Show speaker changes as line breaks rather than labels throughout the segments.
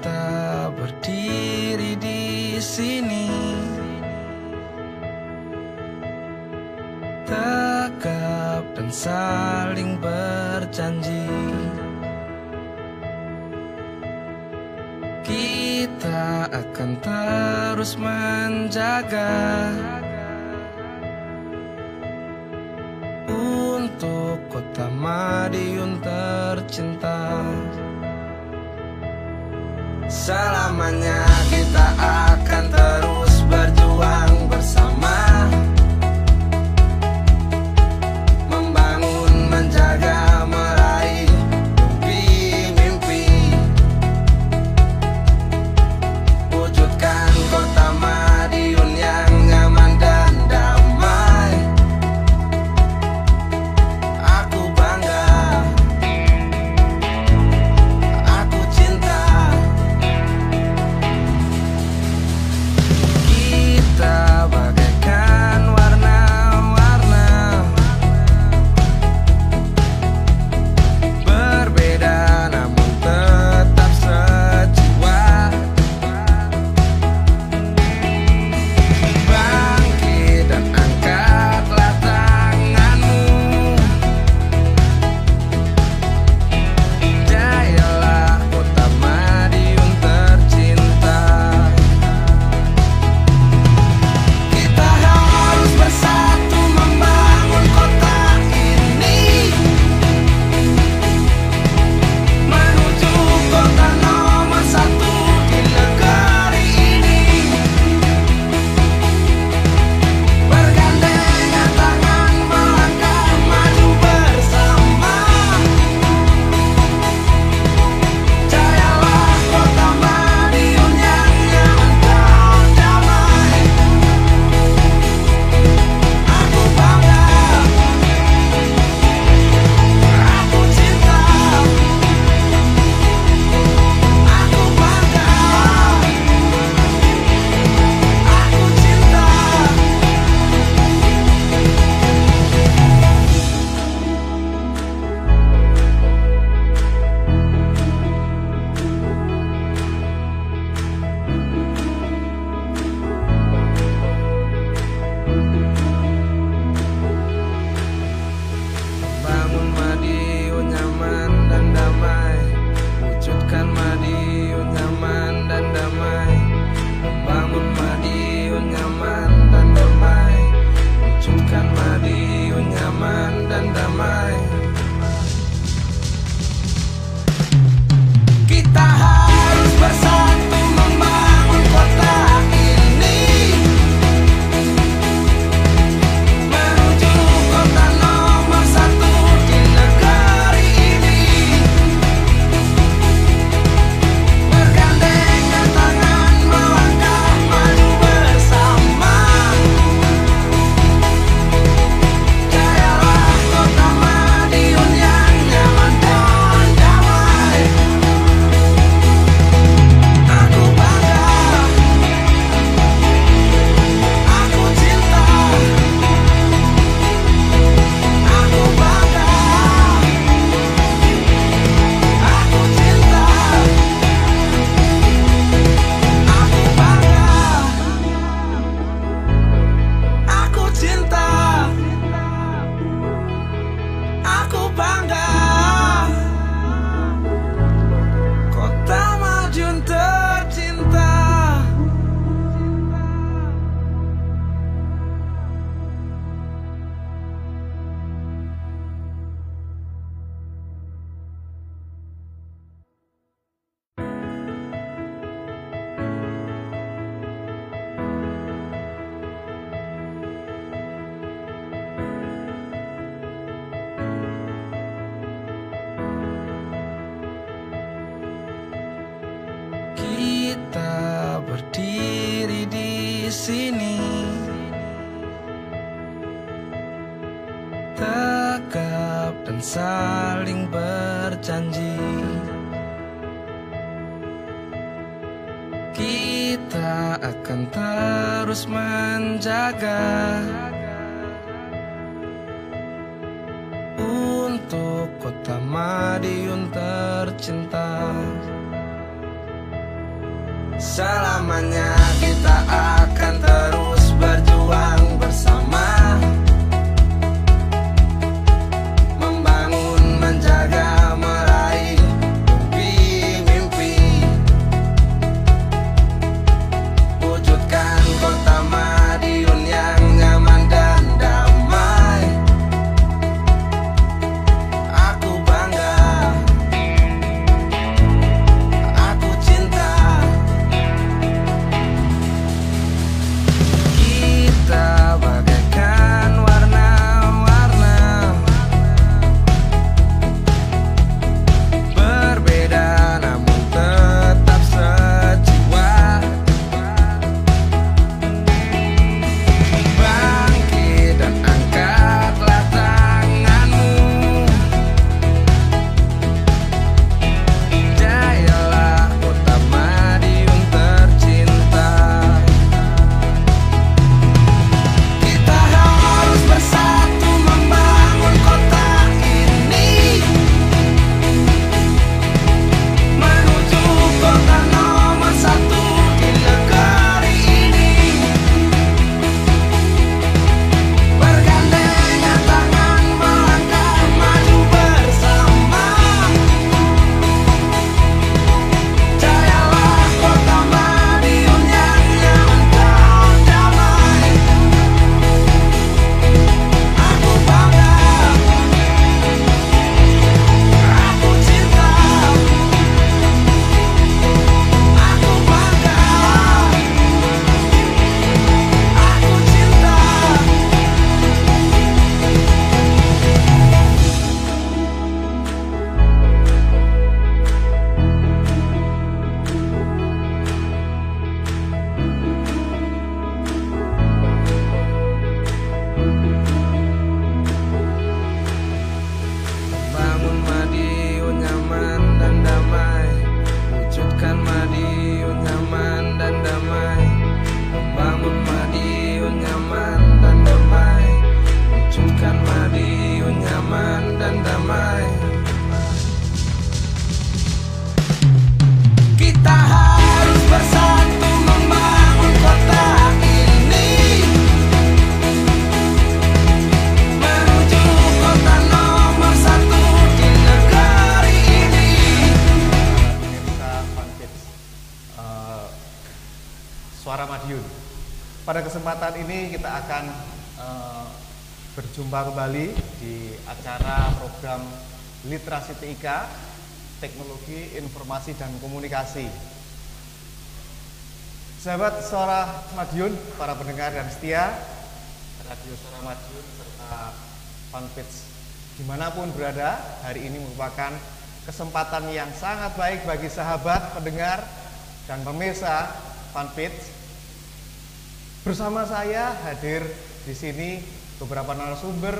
kita berdiri di sini. Takap dan saling berjanji. Kita akan terus menjaga Untuk kota Madiun tercinta. Selamanya kita akan terus Tegap dan saling berjanji. Kita akan terus menjaga Untuk kota Madiun tercinta. Selamanya kita akan terus berjuang.
Pada kesempatan ini kita akan eh, berjumpa kembali di acara program Literasi TIK, Teknologi Informasi dan Komunikasi. Sahabat Suara Madiun, para pendengar dan setia Radio Suara Madiun serta fanpage di mana pun berada, hari ini merupakan kesempatan yang sangat baik bagi sahabat, pendengar, dan pemirsa fanpage. Bersama saya hadir di sini beberapa narasumber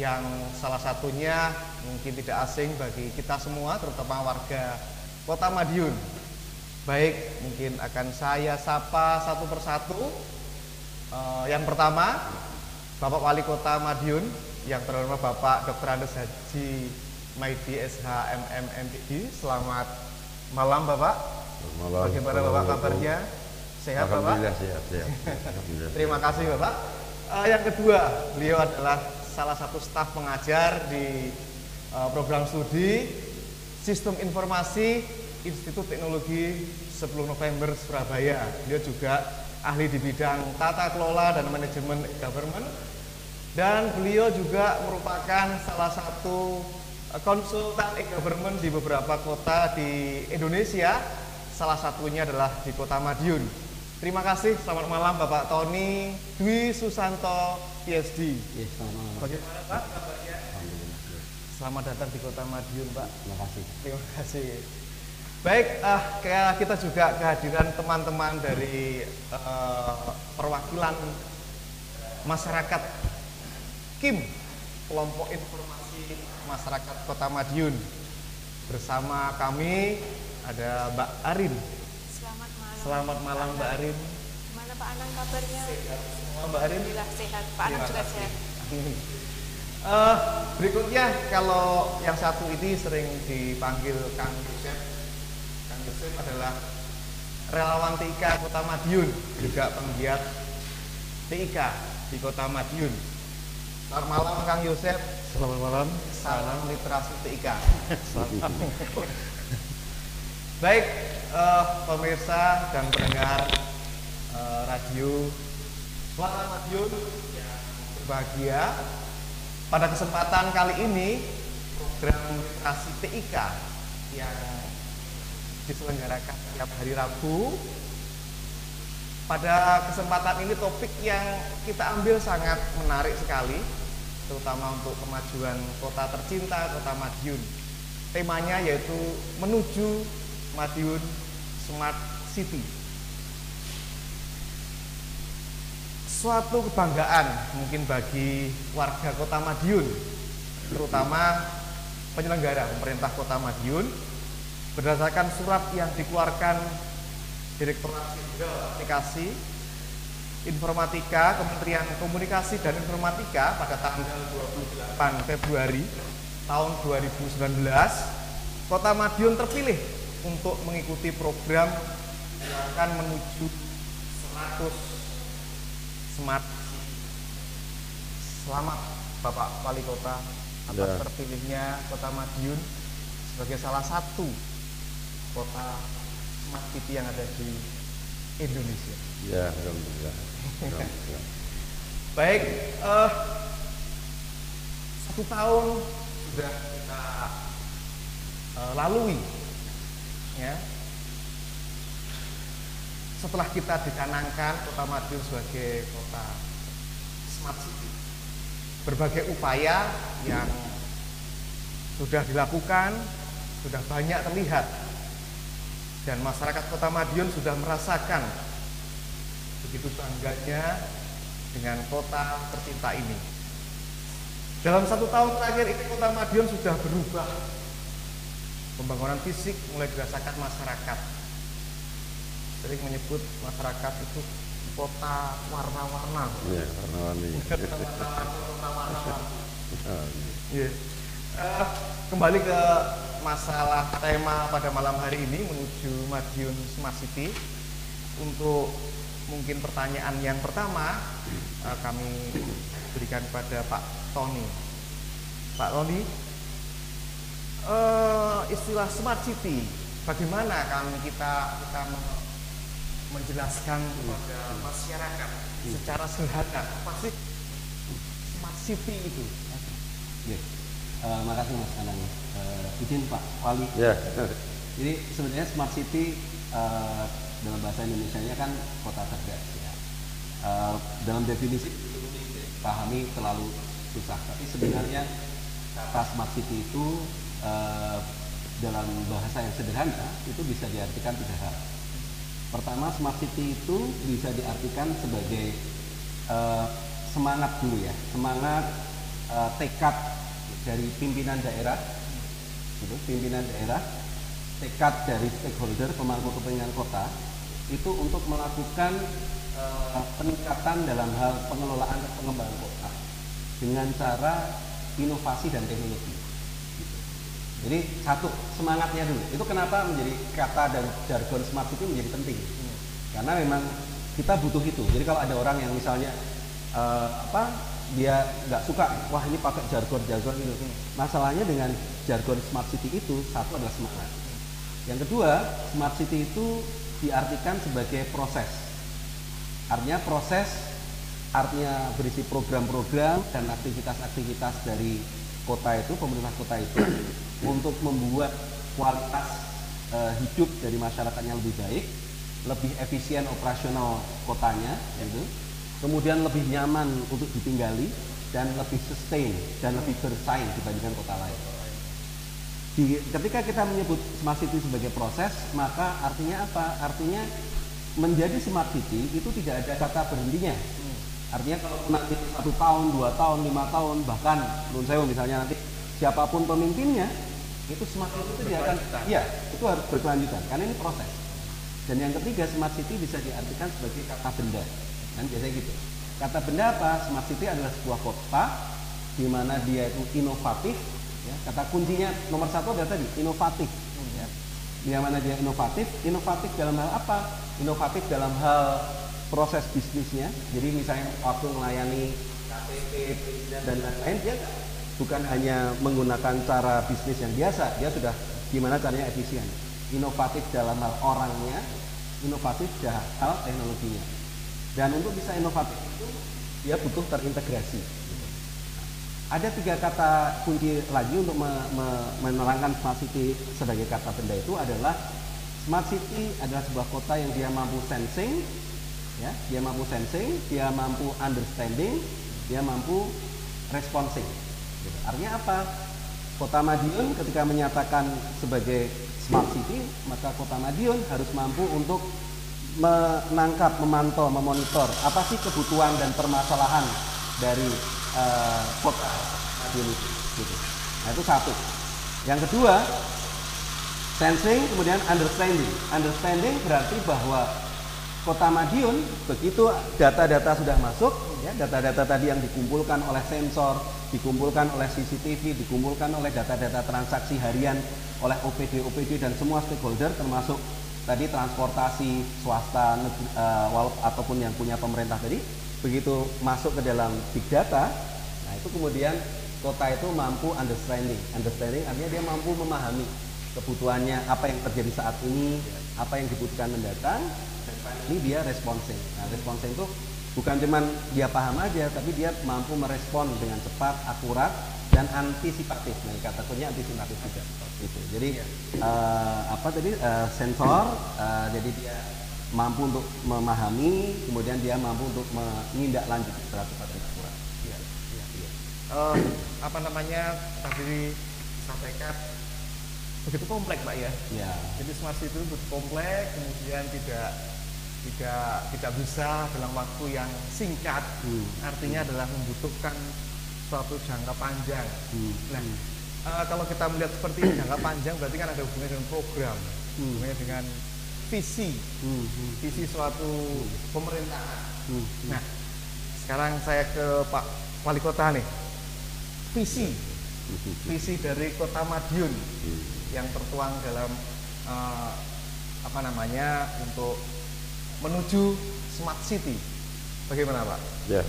yang salah satunya mungkin tidak asing bagi kita semua, terutama warga Kota Madiun. Baik, mungkin akan saya sapa satu persatu. Eh, yang pertama, Bapak Wali Kota Madiun, yang terhormat Bapak Dr. Andes Haji Maidi SH MM MPD. Selamat malam Bapak.
Malam.
Bagaimana Bapak kabarnya? Sehat Bapak?
Sehat, sehat. Alhamdulillah.
Terima kasih Bapak. Eh, yang kedua, beliau adalah salah satu staf pengajar di eh, program studi Sistem Informasi Institut Teknologi 10 November Surabaya. Beliau juga ahli di bidang tata kelola dan manajemen government dan beliau juga merupakan salah satu eh, konsultan e-government di beberapa kota di Indonesia. Salah satunya adalah di Kota Madiun. Terima kasih. Selamat malam Bapak Tony Dwi Susanto PhD.
Ya, selamat malam.
Bagaimana Pak kabarnya?
Alhamdulillah. Ya,
Selamat datang di Kota Madiun, Pak.
Terima kasih.
Terima kasih. Baik, kayak kita juga kehadiran teman-teman dari eh, perwakilan masyarakat KIM, kelompok informasi masyarakat Kota Madiun. Bersama kami ada Mbak Arin.
Selamat malam.
Mbak Arin.
Gimana Pak Anang kabarnya?
Selamat Mbak Arin.
Alhamdulillah sehat. Pak Anang juga
kasih.
sehat.
Eh, berikutnya kalau yang satu ini sering dipanggil Kang Yusef. Kang Yusef adalah relawan TIK Kota Madiun, juga penggiat TIK di Kota Madiun. Selamat malam Kang Yusef.
Selamat malam.
Salam literasi TIK. Baik, eh, pemirsa dan pendengar eh, radio Suara Madiun yang berbahagia. Pada kesempatan kali ini program literasi TIK yang diselenggarakan setiap hari Rabu. Pada kesempatan ini topik yang kita ambil sangat menarik sekali, terutama untuk kemajuan kota tercinta, kota Madiun. Temanya yaitu menuju Madiun Smart City. Suatu kebanggaan mungkin bagi warga kota Madiun, terutama penyelenggara pemerintah kota Madiun, berdasarkan surat yang dikeluarkan Direktorat Jenderal Aplikasi Informatika Kementerian Komunikasi dan Informatika pada tanggal 28 Februari tahun 2019 Kota Madiun terpilih untuk mengikuti program yang akan menuju 100 Smart. Selamat Bapak Wali Kota atas
Ya.
terpilihnya Kota Madiun sebagai salah satu kota smart city yang ada di Indonesia.
Ya, alhamdulillah. Alhamdulillah.
Baik, eh, satu tahun sudah kita eh, lalui, ya. Setelah kita dicanangkan Kota Madiun sebagai kota smart city, berbagai upaya yang sudah dilakukan sudah banyak terlihat dan masyarakat Kota Madiun sudah merasakan begitu bangganya dengan kota tercinta ini. Dalam satu tahun terakhir ini Kota Madiun sudah berubah. Pembangunan fisik mulai dirasakan masyarakat. Sering menyebut masyarakat itu kota warna-warna.
Ya, warna-warni. Ah,
Iya. Eh, kembali ke masalah tema pada malam hari ini menuju Madiun Smart City. Untuk mungkin pertanyaan yang pertama eh, kami berikan kepada Pak Tony. Pak Tony, eh, istilah Smart City, bagaimana kami kita kita me- menjelaskan kepada masyarakat secara sederhana apa sih smart city itu?
Oke. Eh, makasih Mas Anang. Eh, izin Pak Wali.
Ya.
Jadi sebenarnya smart city eh, dalam bahasa Indonesia-nya kan kota cerdas ya. Eh, dalam definisi pahami terlalu susah. Tapi sebenarnya kata smart city itu eh, dalam bahasa yang sederhana itu bisa diartikan tiga hal. Pertama, smart city itu bisa diartikan sebagai eh, semangat dulu ya, semangat eh, tekad dari pimpinan daerah, gitu, pimpinan daerah, tekad dari stakeholder pemangku kepentingan kota itu untuk melakukan eh, peningkatan dalam hal pengelolaan dan pengembangan kota dengan cara inovasi dan teknologi. Jadi satu semangatnya dulu. Itu kenapa menjadi kata dan jargon smart city menjadi penting. Karena memang kita butuh itu. Jadi kalau ada orang yang misalnya eh, apa dia nggak suka, wah ini pakai jargon-jargon itu. Masalahnya dengan jargon smart city itu satu adalah semangat. Yang kedua, smart city itu diartikan sebagai proses. Artinya proses artinya berisi program-program dan aktivitas-aktivitas dari kota itu, pemerintah kota itu untuk membuat kualitas eh, hidup dari masyarakatnya lebih baik, lebih efisien operasional kotanya, gitu. kemudian lebih nyaman untuk ditinggali dan lebih sustain dan lebih bersaing dibandingkan kota lain. Di- ketika kita menyebut smart city sebagai proses, maka artinya apa? Artinya menjadi smart city itu tidak ada kata berhentinya. Artinya kalau nanti satu tahun, dua tahun, lima tahun, bahkan menurut saya misalnya nanti siapa pun pemimpinnya, itu smart city itu dia akan, iya, itu harus berkelanjutan karena ini proses. Dan yang ketiga, smart city bisa diartikan sebagai kata benda, kan biasanya gitu. Kata benda apa? Smart city adalah sebuah kota di mana dia itu inovatif. Ya, kata kuncinya nomor satu adalah tadi inovatif. Ya. Di mana dia inovatif, inovatif dalam hal apa? Inovatif dalam hal proses bisnisnya. Jadi misalnya waktu melayani KTP dan lain-lain, dia bukan hanya menggunakan cara bisnis yang biasa, dia sudah gimana caranya efisien. Inovatif dalam hal orangnya, inovatif dalam hal teknologinya. Dan untuk bisa inovatif itu dia butuh terintegrasi. Ada tiga kata kunci lagi untuk me- me- menerangkan smart city sebagai kata benda itu adalah smart city adalah sebuah kota yang dia mampu sensing, ya, dia mampu sensing, dia mampu understanding, dia mampu responsing. Gitu. Artinya apa? Kota Madiun ketika menyatakan sebagai smart city, maka kota Madiun harus mampu untuk menangkap, memantau, memonitor apa sih kebutuhan dan permasalahan dari eh, kota Madiun itu. Gitu. Nah itu satu. Yang kedua, sensing kemudian understanding. Understanding berarti bahwa kota Madiun begitu data-data sudah masuk, ya data-data tadi yang dikumpulkan oleh sensor, dikumpulkan oleh CCTV, dikumpulkan oleh data-data transaksi harian oleh OPD, OPD dan semua stakeholder termasuk tadi transportasi swasta negeri, wal- ataupun yang punya pemerintah tadi begitu masuk ke dalam big data nah itu kemudian kota itu mampu understanding. Understanding artinya dia mampu memahami kebutuhannya apa yang terjadi saat ini apa yang dibutuhkan mendatang ini dia responsing nah responsing itu bukan cuman dia paham aja tapi dia mampu merespon dengan cepat akurat dan antisipatif. Nah kata kuncinya antisipatif juga. Itu jadi eh, apa tadi? Eh, sensor eh, jadi dia mampu untuk memahami kemudian dia mampu untuk menindaklanjuti secara cepat dan akurat.
Iya, iya, iya. Eh, apa namanya? Tadi sampaikan begitu kompleks pak ya.
ya
Jadi smart city itu begitu kompleks, kemudian tidak tidak tidak bisa dalam waktu yang singkat.
Hmm.
Artinya adalah membutuhkan suatu jangka panjang.
Hmm.
Nah, eh, kalau kita melihat seperti ini jangka panjang berarti kan ada hubungannya dengan program,
Hmm.
hubungannya dengan visi,
Hmm, hmm,
visi suatu pemerintahan.
hmm,
Nah, sekarang saya ke Pak Wali Kota nih. Visi, visi dari Kota Madiun yang tertuang dalam eh, apa namanya untuk menuju smart city. Bagaimana Pak?
Ya,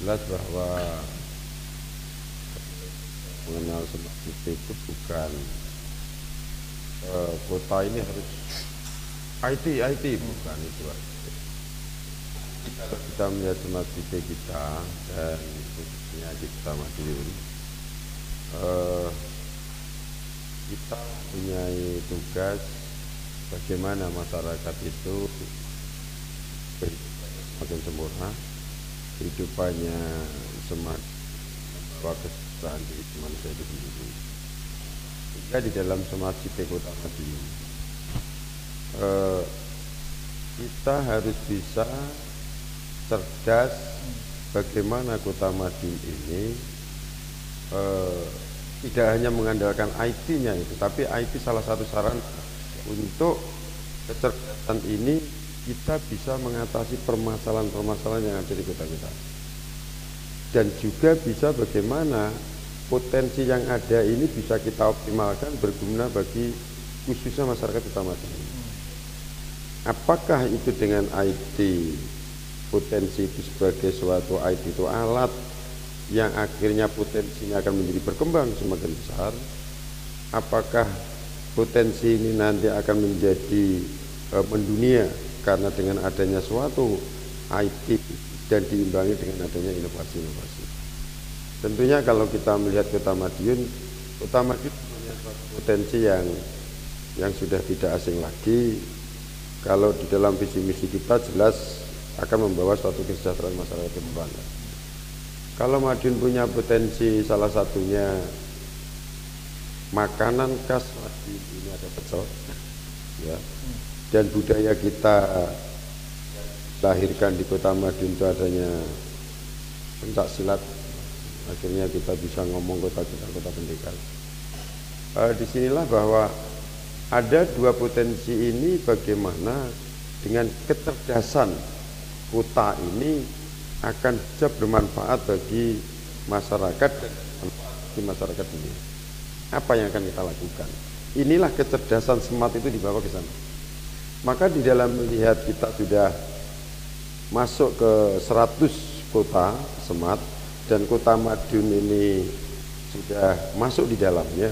jelas bahwa mengenal smart city itu bukan eh, kota ini harus IT IT bukan itu Kalau kita melihat smart city kita dan khususnya kita Madiun eh, kita punya tugas bagaimana masyarakat itu semakin sempurna kehidupannya semakin kesejahteraan di manusia itu sendiri. Sehingga di dalam city kota Madiun eh, kita harus bisa cerdas bagaimana kota Madiun ini eh, tidak hanya mengandalkan IT-nya itu, tapi IT salah satu saran untuk kecerdasan ini kita bisa mengatasi permasalahan-permasalahan yang ada di kota kita. Dan juga bisa bagaimana potensi yang ada ini bisa kita optimalkan berguna bagi khususnya masyarakat utama ini. Apakah itu dengan IT potensi itu sebagai suatu IT itu alat yang akhirnya potensinya akan menjadi berkembang semakin besar apakah potensi ini nanti akan menjadi e, mendunia karena dengan adanya suatu IT dan diimbangi dengan adanya inovasi-inovasi. Tentunya kalau kita melihat kota Madiun kota Madiun punya suatu potensi yang yang sudah tidak asing lagi. Kalau di dalam visi misi kita jelas akan membawa suatu kesejahteraan masyarakat ke kalau Madiun punya potensi salah satunya makanan khas Madiun ini ada pecel, ya. Dan budaya kita lahirkan di kota Madiun itu adanya pencak silat. Akhirnya kita bisa ngomong kota kita kota pendekar. E, di sinilah bahwa ada dua potensi ini bagaimana dengan kecerdasan kota ini akan bisa bermanfaat bagi masyarakat dan bagi masyarakat ini. Apa yang akan kita lakukan? Inilah kecerdasan smart itu dibawa ke sana. Maka di dalam melihat kita sudah masuk ke 100 kota smart dan kota Madiun ini sudah masuk di dalamnya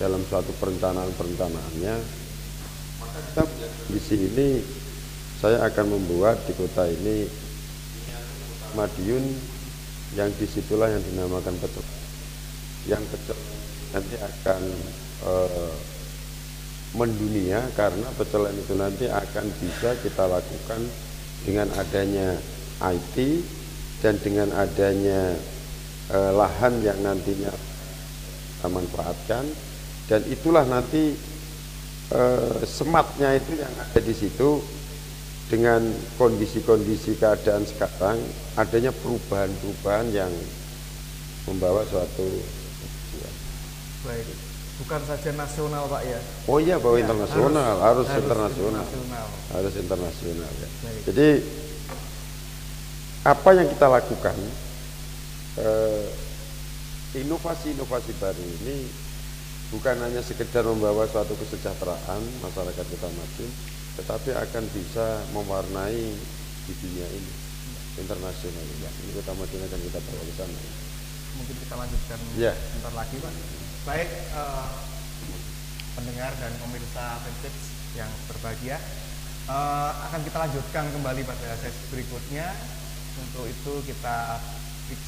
dalam suatu perencanaan-perencanaannya maka kita di sini saya akan membuat di kota ini Madiun yang di situlah yang dinamakan pecel yang pecel nanti akan e, mendunia karena pecelan itu nanti akan bisa kita lakukan dengan adanya IT dan dengan adanya e, lahan yang nantinya kita manfaatkan. Dan itulah nanti e, sematnya itu yang ada di situ dengan kondisi-kondisi keadaan sekarang adanya perubahan-perubahan yang membawa suatu
Baik. Bukan saja nasional Pak ya.
oh iya bahwa
Ya,
internasional harus, internasional
internasional.
harus internasional ya.
Baik.
jadi apa yang kita lakukan eh, inovasi-inovasi baru ini bukan hanya sekedar membawa suatu kesejahteraan masyarakat kita Madiun tetapi akan bisa mewarnai di dunia ini internasional ya. Ini kota Madiun akan kita bawa ke sana.
Mungkin kita lanjutkan
Ya.
sebentar lagi Pak. Baik, eh, pendengar dan pemirsa fanpage yang berbahagia, eh, akan kita lanjutkan kembali pada sesi berikutnya. Untuk itu kita break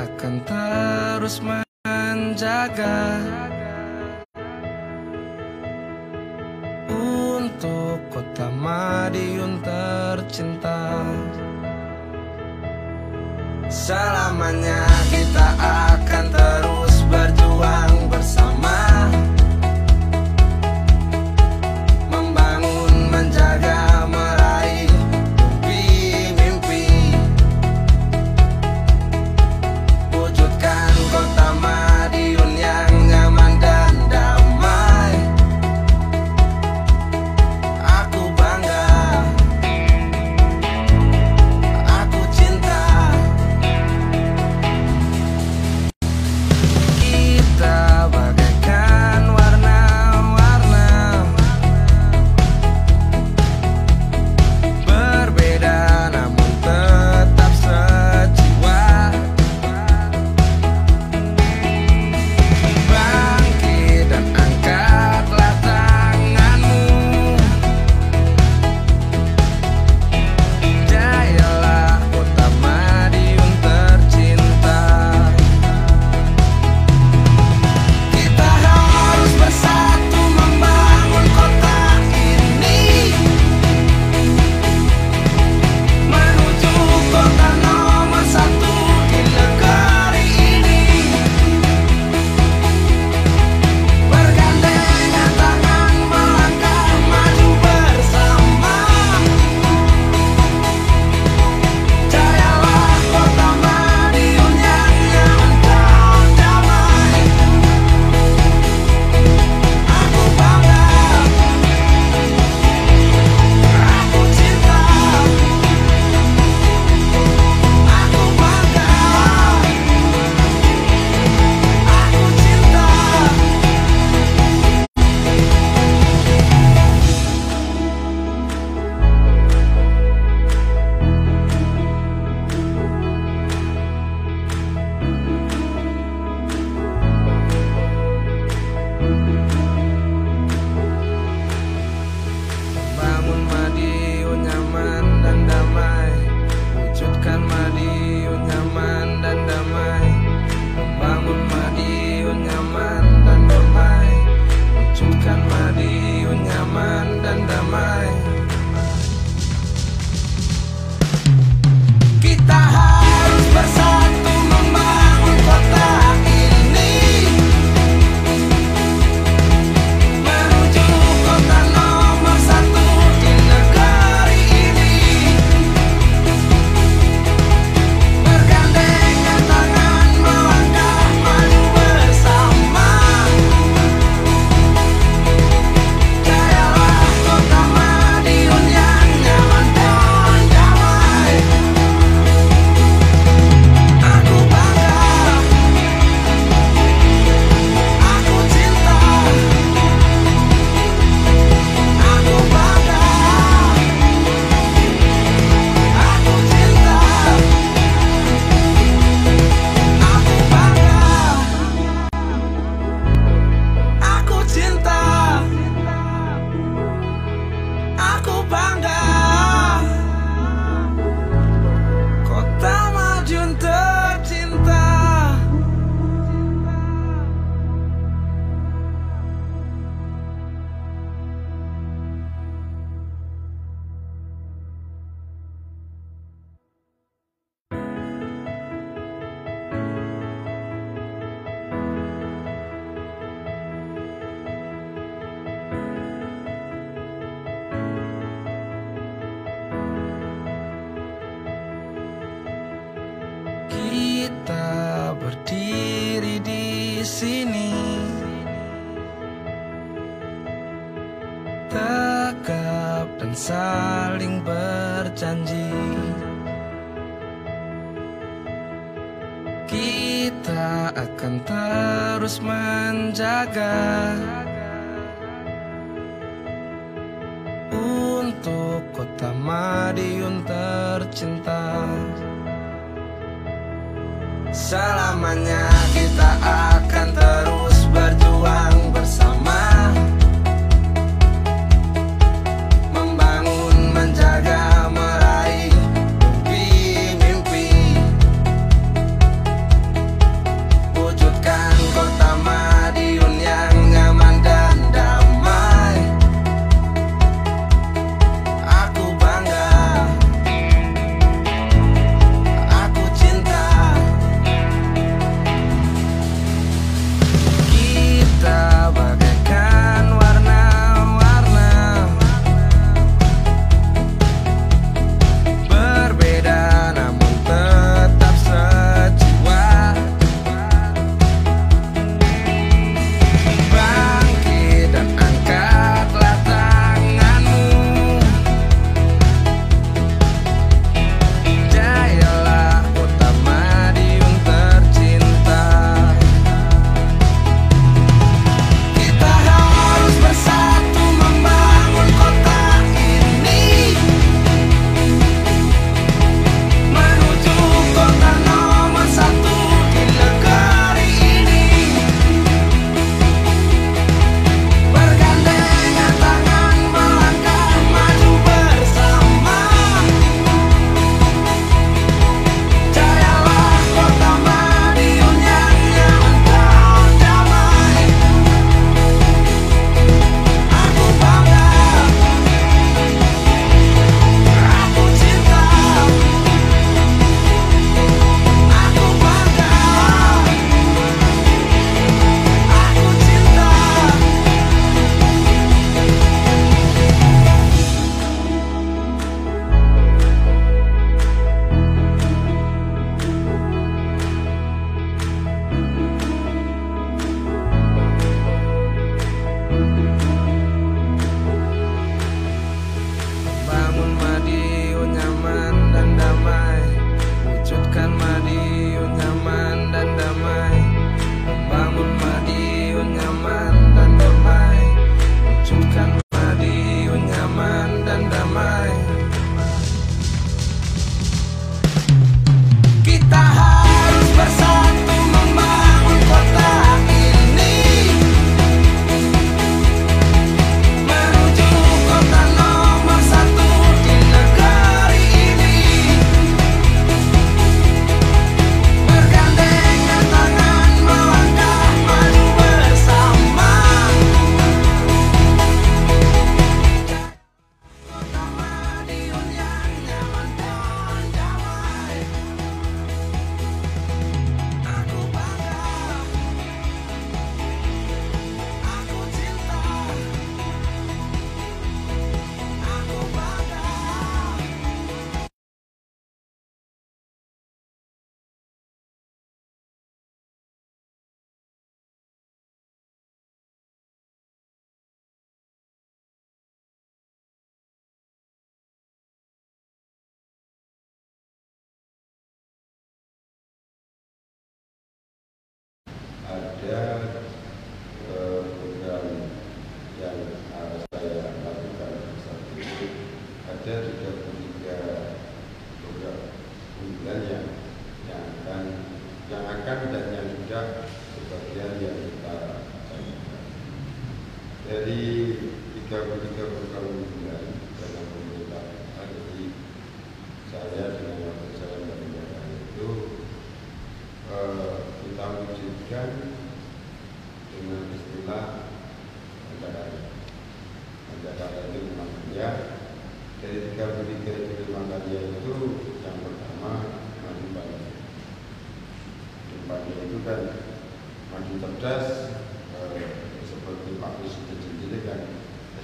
akan terus menjaga Untuk kota Madiun tercinta. Selamanya kita akan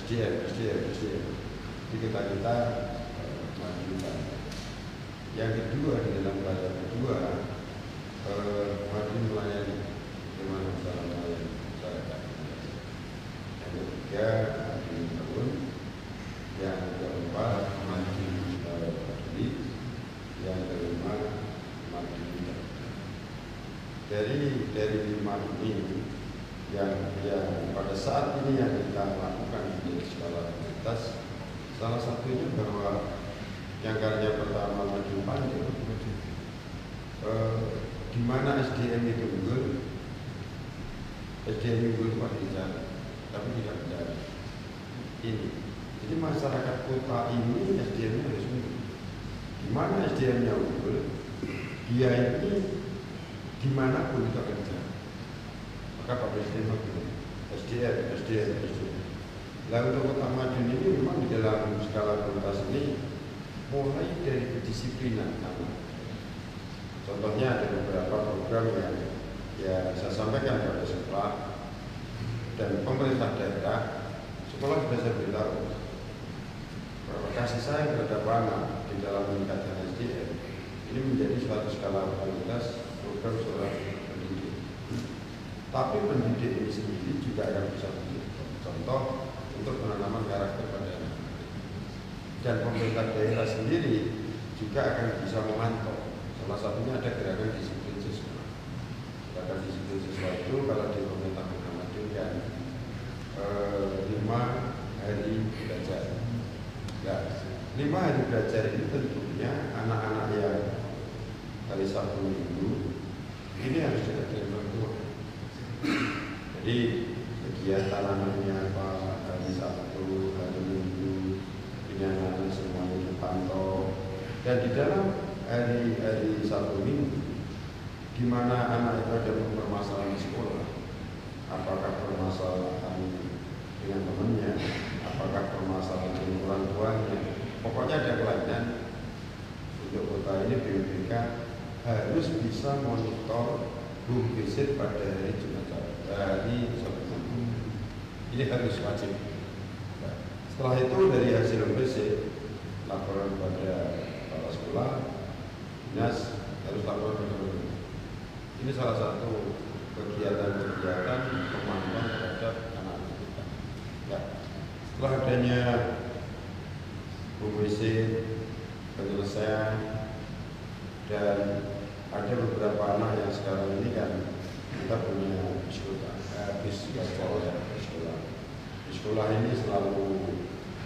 SDM, SDM, SDM. Jadi
kita eh, kita melanjutkan. Yang kedua di dalam bahasa kedua bagi maju
melayani, dengan cara melayani masyarakat. Yang ketiga maju tahun, yang keempat maju peduli, yang kelima maju
dari dari lima ini yang yang pada saat ini yang tapi tidak ini. Jadi masyarakat kota ini SDM-nya harus unggul di mana SDM-nya unggul dia ini di mana pun akan jalan maka Pak Presiden bilang SDM, SDM, SDM Nah untuk kota Madiun ini memang di dalam skala prioritas ini mulai dari kedisiplinan nama. Contohnya ada beberapa program yang ya saya sampaikan pada sekolah dan pemerintah daerah sekolah saya beritahu bahwa kasih sayang terhadap anak di dalam meningkatkan SDM ini menjadi suatu skala prioritas program seorang pendidik. Tapi pendidik ini sendiri juga akan bisa menjadi contoh untuk penanaman karakter pada anak. Dan pemerintah daerah sendiri juga akan bisa memantau. Salah satunya ada gerakan disiplin siswa. Gerakan disiplin siswa itu kalau di pemerintah Muhammadiyah kan eh, lima hari belajar. Nah, lima hari belajar ini tentunya anak-anak yang kali satu minggu ini harus dikerjakan orang tua. Jadi kegiatan anaknya apa hari Sabtu, hari Minggu, ini anak-anak semuanya dipantau dan di dalam hari-hari Sabtu Minggu di mana anak itu ada permasalahan di sekolah apakah permasalahan dengan temannya apakah permasalahan dengan orang tuanya pokoknya ada kelainan untuk kota ini BPK harus bisa monitor home visit pada hari Jumat hari Sabtu Minggu. ini harus wajib Nah, setelah itu dari hasil home visit laporan pada kepala sekolah dinas harus laporan pada guru. Ini salah satu kegiatan-kegiatan pemantauan terhadap anak-anak kita ya. setelah adanya visit penyelesaian dan ada beberapa anak yang sekarang ini kan kita punya sekolah, eh, bis sekolah ya, sekolah. Di sekolah ini selalu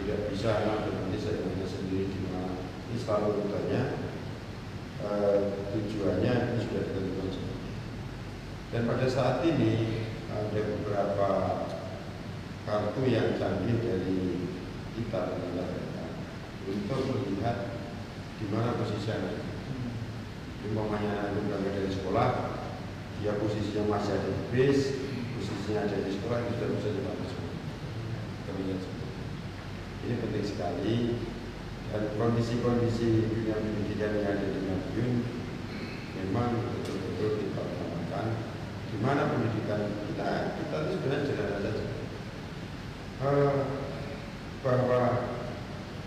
tidak bisa anak berhenti saya sendiri di mana. Ini selalu bertanya eh, tujuannya ini sudah ditentukan. Dan pada saat ini ada beberapa kartu yang canggih dari kita untuk melihat di mana posisi anak umpamanya itu berangkat dari sekolah dia posisinya masih ada di bis posisinya ada di sekolah itu sudah bisa dipantau semua. Ini penting sekali. Dan kondisi-kondisi dunia pendidikan yang ada di Madiun memang betul-betul di mana pendidikan kita? Kita itu sebenarnya sederhana saja. Eh, bahwa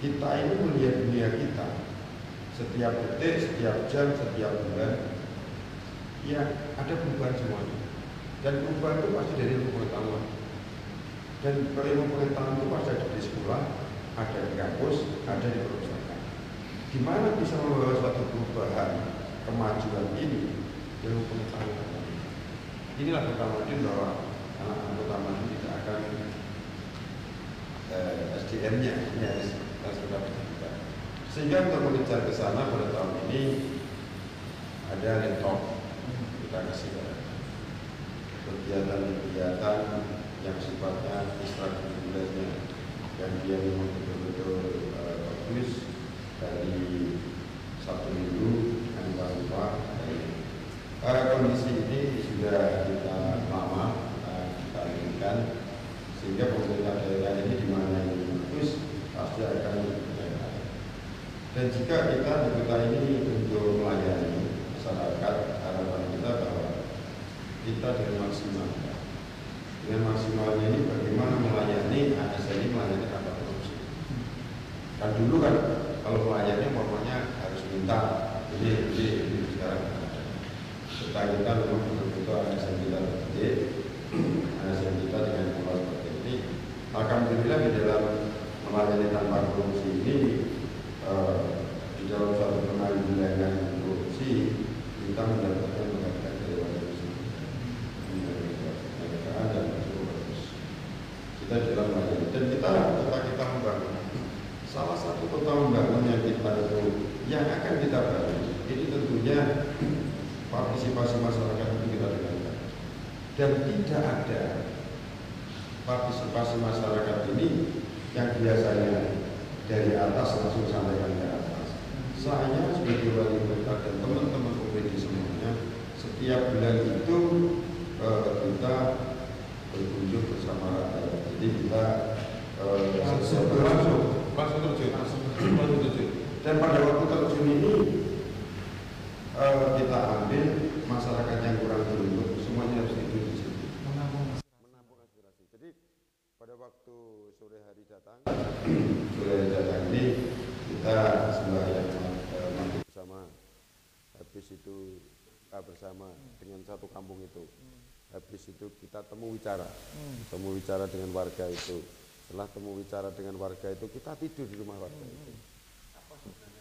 kita ini melihat dunia kita. Setiap detik, setiap jam, setiap bulan. Ya ada perubahan semuanya. Dan perubahan itu pasti dari ilmu pengetahuan. Dan ilmu pengetahuan itu pasti ada di sekolah ada di kampus, ada di perpustakaan di mana bisa membawa suatu perubahan kemajuan ini ilmu pengetahuan inilah pertama bahwa anak-anak pertama ini tidak akan eh, SDM-nya harus harus kita. Sehingga untuk mengejar ke sana pada tahun ini ada laptop kita kasih kegiatan-kegiatan yang sifatnya ekstrakurikulernya dan dia memang betul-betul eh, bagus. Dari satu minggu tanpa lupa Kondisi ini sudah kita lama eh, kita inginkan sehingga pemerintah daerah ini di mana ini bagus pasti akan dipercayakan. Dan jika kita di kota ini untuk melayani masyarakat, harapan kita bahwa kita dengan maksimal. Dengan maksimalnya ini bagaimana melayani ASN ini melayani tanpa korupsi. Kan dulu kan kalau melayani pokoknya harus minta ini ini ini sekarang. Kita memang betul-betul ASN kita terdidik, ASN kita dengan pola seperti ini. Alhamdulillah di dalam melayani tanpa korupsi ini eh, di dalam suatu penanggulangan korupsi kita mendapatkan penghargaan dari Wadah Muslim dan tidak ada partisipasi masyarakat ini yang biasanya dari atas langsung sampaikan ke atas. Saya sebagai wali kota dan teman-teman OPD semuanya setiap bulan itu eh, kita berkunjung bersama rakyat. Jadi kita eh,
Langsung
berlangsung
langsung terjun, langsung terjun.
dan pada waktu terjun ini eh, kita ambil masyarakat yang kurang beruntung semuanya harus tidur di situ. Menampung aspirasi. Jadi pada waktu sore hari datang, sore hari datang ini kita sembahyang eh, maghrib bersama. Habis itu buka bersama dengan satu kampung itu. Habis itu kita temu bicara, temu bicara dengan warga itu. Setelah temu bicara dengan warga itu, kita tidur di rumah warga itu.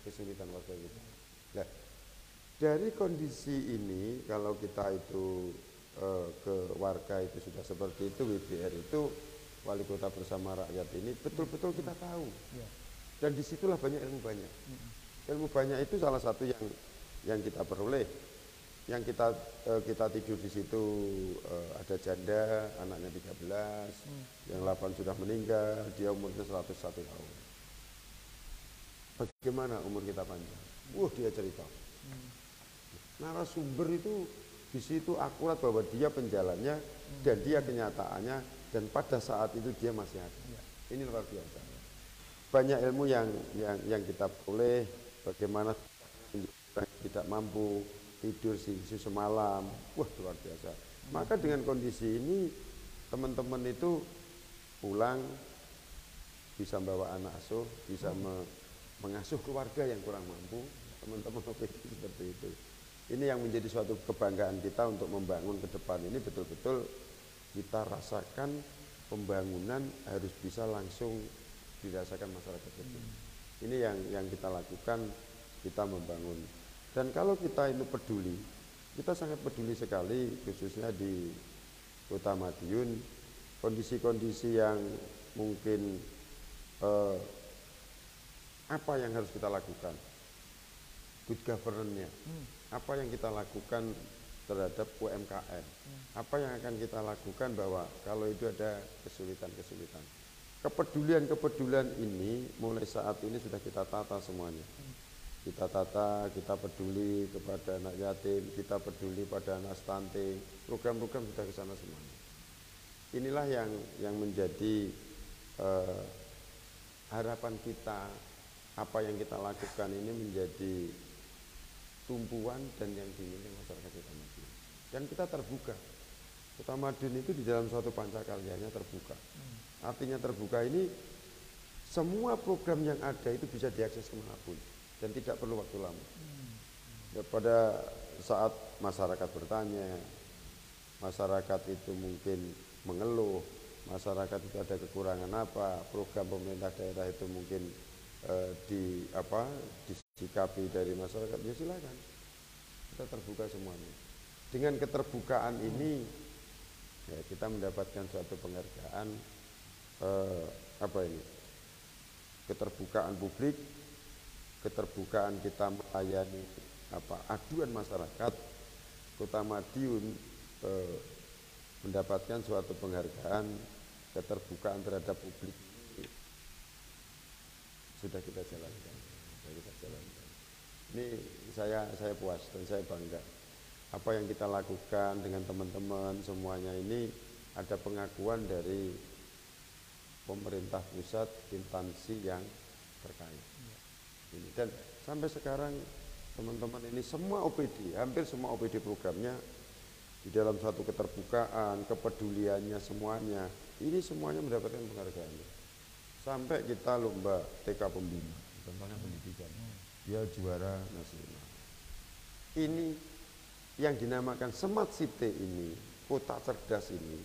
Kesulitan warga itu. Nah, dari kondisi ini kalau kita itu eh, ke warga itu sudah seperti itu WBR itu wali kota bersama rakyat ini betul-betul kita tahu dan di situlah banyak ilmu banyak ilmu banyak itu salah satu yang yang kita peroleh yang kita eh, kita tidur di situ eh, ada janda anaknya 13 yang 8 sudah meninggal dia umurnya 101 tahun. Bagaimana umur kita panjang? Wah dia cerita. Narasumber itu di situ akurat bahwa dia penjalannya dan dia kenyataannya dan pada saat itu dia masih ada. Ini luar biasa. Banyak ilmu yang yang yang kita peroleh bagaimana tidak mampu tidur sih semalam. Wah, luar biasa. Maka dengan kondisi ini teman-teman itu pulang bisa bawa anak asuh, bisa me- mengasuh keluarga yang kurang mampu. Teman-teman OPD seperti itu. Ini yang menjadi suatu kebanggaan kita untuk membangun ke depan ini betul-betul kita rasakan pembangunan harus bisa langsung dirasakan masyarakat itu. Ini yang yang kita lakukan, kita membangun. Dan kalau kita ini peduli, kita sangat peduli sekali khususnya di Kota Madiun kondisi-kondisi yang mungkin eh, apa yang harus kita lakukan? Good governance-nya. Apa yang kita lakukan terhadap UMKM apa yang akan kita lakukan bahwa kalau itu ada kesulitan-kesulitan? Kepedulian-kepedulian ini mulai saat ini sudah kita tata semuanya kita tata, kita peduli kepada anak yatim, kita peduli pada anak stunting, program-program sudah ke sana semuanya. Inilah yang yang menjadi eh, harapan kita, apa yang kita lakukan ini menjadi tumpuan dan yang dimiliki masyarakat Kota Madiun. Dan kita terbuka. Kota Madiun itu di dalam suatu pancakaryanya terbuka. Artinya terbuka ini semua program yang ada itu bisa diakses ke mana pun dan tidak perlu waktu lama. Ya, pada saat masyarakat bertanya, masyarakat itu mungkin mengeluh, masyarakat itu ada kekurangan apa, program pemerintah daerah itu mungkin eh, di apa disikapi dari masyarakat ya silakan. Kita terbuka semuanya. Dengan keterbukaan ini ya kita mendapatkan suatu penghargaan eh, apa ini? Keterbukaan publik keterbukaan kita melayani apa aduan masyarakat Kota Madiun eh, mendapatkan suatu penghargaan keterbukaan terhadap publik sudah kita jalankan sudah kita jalankan. Ini saya saya puas dan saya bangga. Apa yang kita lakukan dengan teman-teman semuanya ini ada pengakuan dari pemerintah pusat instansi yang terkait dan sampai sekarang teman-teman ini semua OPD hampir semua OPD programnya di dalam satu keterbukaan kepeduliannya semuanya. Ini semuanya mendapatkan penghargaan. Sampai kita lomba TK pembina. Contohnya pendidikan. Dia juara nasional. Ini yang dinamakan smart city ini kota cerdas ini.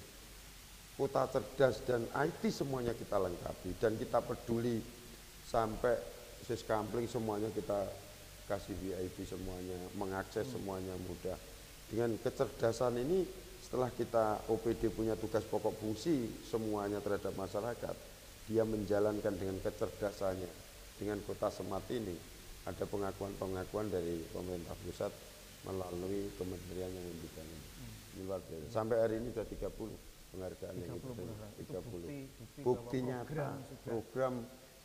Kota cerdas dan IT semuanya kita lengkapi dan kita peduli sampai sis kampling semuanya kita kasih VIP semuanya mengakses semuanya mudah dengan kecerdasan ini setelah kita OPD punya tugas pokok fungsi semuanya terhadap masyarakat dia menjalankan dengan kecerdasannya dengan kota smart ini ada pengakuan-pengakuan dari pemerintah pusat melalui kementerian yang memberikan ini. Ini luar biasa. Sampai hari ini sudah 30 penghargaan yang
30
kita terima.
beneran. Itu
30.
bukti- bukti
Bukti nyata
program
program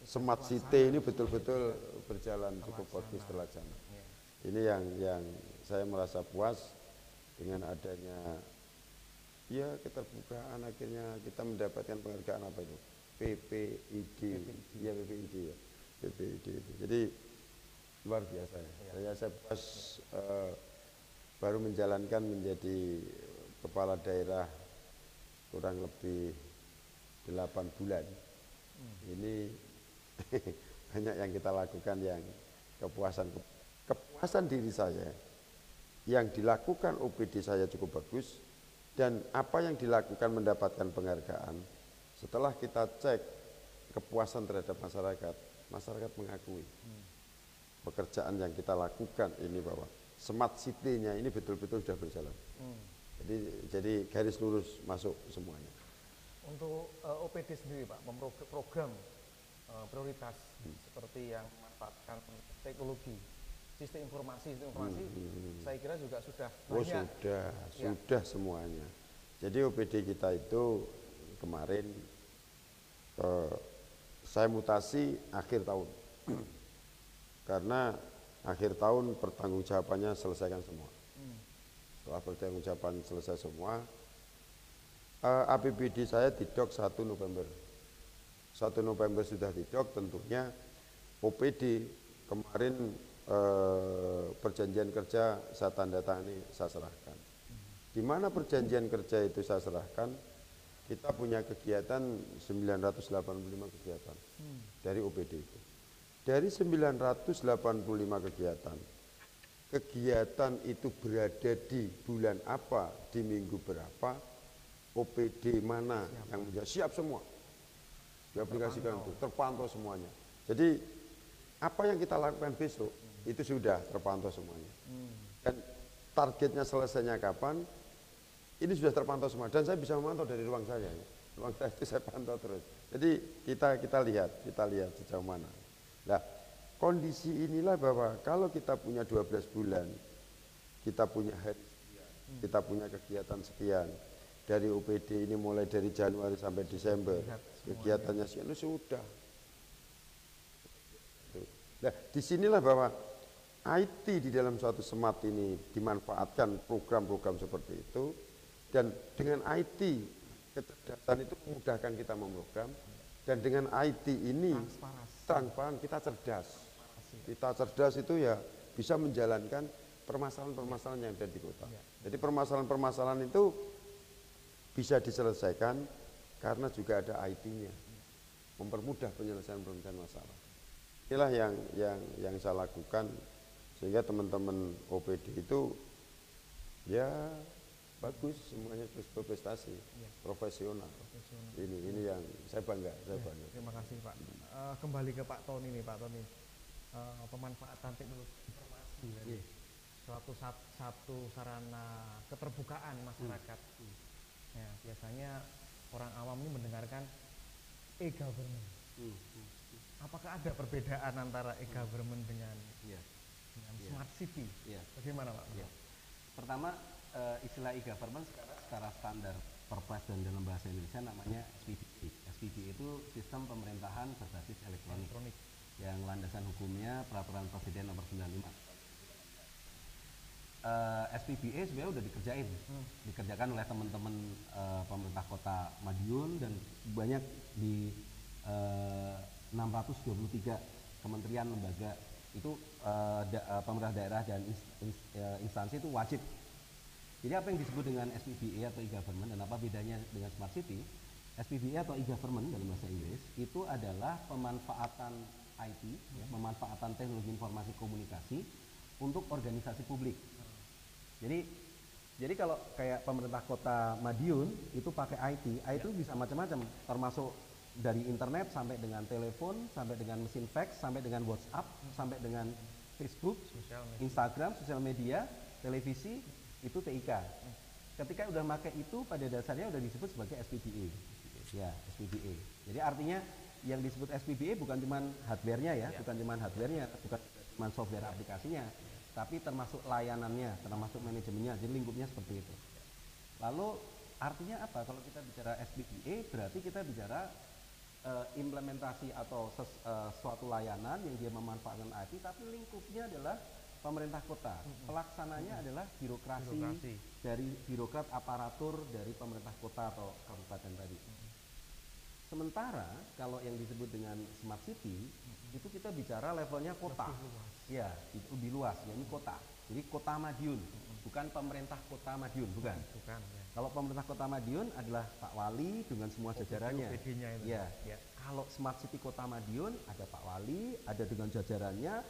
Smart City ini betul-betul berjalan cukup bagus terlaksana.
Iya.
Ini yang yang saya merasa puas dengan adanya ya keterbukaan akhirnya kita mendapatkan penghargaan apa itu PPID ya PPID ya PPID itu jadi luar biasa ya. saya saya puas eh, baru menjalankan menjadi kepala daerah kurang lebih 8 bulan ini banyak yang kita lakukan yang kepuasan. Kepuasan diri saya yang dilakukan OPD saya cukup bagus dan apa yang dilakukan mendapatkan penghargaan setelah kita cek kepuasan terhadap masyarakat masyarakat mengakui pekerjaan yang kita lakukan ini bahwa smart city-nya ini betul-betul sudah berjalan. Jadi jadi garis lurus masuk semuanya.
Untuk eh, OPD sendiri Pak, memprog- eh, prioritas
Hmm.
seperti yang memanfaatkan teknologi, sistem informasi, sistem informasi, saya kira juga sudah
Hmm, Oh
banyak.
sudah,
Ya.
sudah semuanya. Jadi OPD kita itu kemarin eh, saya mutasi akhir tahun, karena akhir tahun pertanggungjawabannya selesaikan semua. Setelah pertanggungjawaban selesai semua, eh, APBD saya didok 1 November. 1 November sudah didok tentunya OPD kemarin eh, perjanjian kerja saya tanda tangani saya serahkan. Di mana perjanjian kerja itu saya serahkan, kita punya kegiatan 985 kegiatan dari OPD itu. Dari 985 kegiatan, kegiatan itu berada di bulan apa, di minggu berapa, OPD mana yang menjadi siap semua diaplikasikan itu terpantau semuanya. Jadi apa yang kita lakukan besok itu sudah terpantau semuanya. Dan targetnya selesainya kapan ini sudah terpantau semua dan saya bisa memantau dari ruang saya. ya. Ruang saya itu saya pantau terus. Jadi kita kita lihat, kita lihat sejauh mana. Nah, kondisi inilah bahwa kalau kita punya 12 bulan, kita punya hari sekian, kita punya kegiatan sekian. Dari UPD ini mulai dari Januari sampai Desember, kegiatannya sekian itu sudah. Nah, di sinilah bahwa IT di dalam suatu smart ini dimanfaatkan program-program seperti itu. Dan dengan IT kecerdasan itu memudahkan kita memprogram. Dan dengan IT ini transparan kita cerdas. Kita cerdas itu ya bisa menjalankan permasalahan-permasalahan yang ada di kota. Jadi permasalahan-permasalahan itu bisa diselesaikan karena juga ada IT-nya mempermudah penyelesaian-penyelesaian masalah inilah yang yang yang saya lakukan sehingga teman-teman OPD itu ya bagus semuanya terus berprestasi profesional. ini ini yang saya bangga saya
Ya,
bangga
terima kasih Pak. Eh, kembali ke Pak Tony nih Pak Tony. Eh, pemanfaatan teknologi informasi tadi. Suatu sat- satu sarana keterbukaan masyarakat. Ya, biasanya orang awam ini mendengarkan e-government. Apakah ada perbedaan antara e-government dengan
Iya.
dengan smart city?
Iya.
Bagaimana Pak?
Ya. Pertama eh, istilah e-government sekarang secara standar Perpres dan dalam bahasa Indonesia namanya SPDE. SPDE itu sistem pemerintahan berbasis elektronik,
Elektronik.
yang landasan hukumnya Peraturan Presiden Nomor 95. Eh, SPBE sebenarnya udah dikerjain, dikerjakan oleh teman-teman eh, pemerintah kota Madiun dan banyak di eh, 623 kementerian lembaga itu eh, da- pemerintah daerah dan ins- ins- instansi itu wajib. Jadi apa yang disebut dengan SPBE atau e-government dan apa bedanya dengan smart city? SPBE atau e-government dalam bahasa Inggris itu adalah pemanfaatan IT, ya, pemanfaatan teknologi informasi komunikasi untuk organisasi publik. Jadi jadi kalau kayak pemerintah kota Madiun itu pakai IT, IT itu bisa macam-macam, termasuk dari internet sampai dengan telepon, sampai dengan mesin fax, sampai dengan WhatsApp, sampai dengan Facebook,
media.
Instagram, sosial media, televisi, itu TIK. Ketika udah pakai itu pada dasarnya udah disebut sebagai SPBE. Ya, SPBE. Jadi artinya yang disebut SPBE bukan cuma hardware-nya ya, bukan cuma hardware-nya, bukan cuma software aplikasinya, tapi termasuk layanannya, termasuk manajemennya. Jadi lingkupnya seperti itu. Lalu artinya apa? Kalau kita bicara SPPA berarti kita bicara eh, implementasi atau ses- eh, suatu layanan yang dia memanfaatkan IT, tapi lingkupnya adalah pemerintah kota. Pelaksananya adalah birokrasi,
Birokrasi.
dari birokrat aparatur dari pemerintah kota atau kabupaten tadi. Sementara kalau yang disebut dengan smart city itu kita bicara levelnya kota. Ya, itu lebih luas, ya ini kota. Jadi kota Madiun, bukan pemerintah kota Madiun, bukan.
Bukan ya.
Kalau pemerintah kota Madiun adalah Pak Wali dengan semua jajarannya.
Itu.
Ya.
Ya.
Kalau smart city kota Madiun ada Pak Wali, ada dengan jajarannya,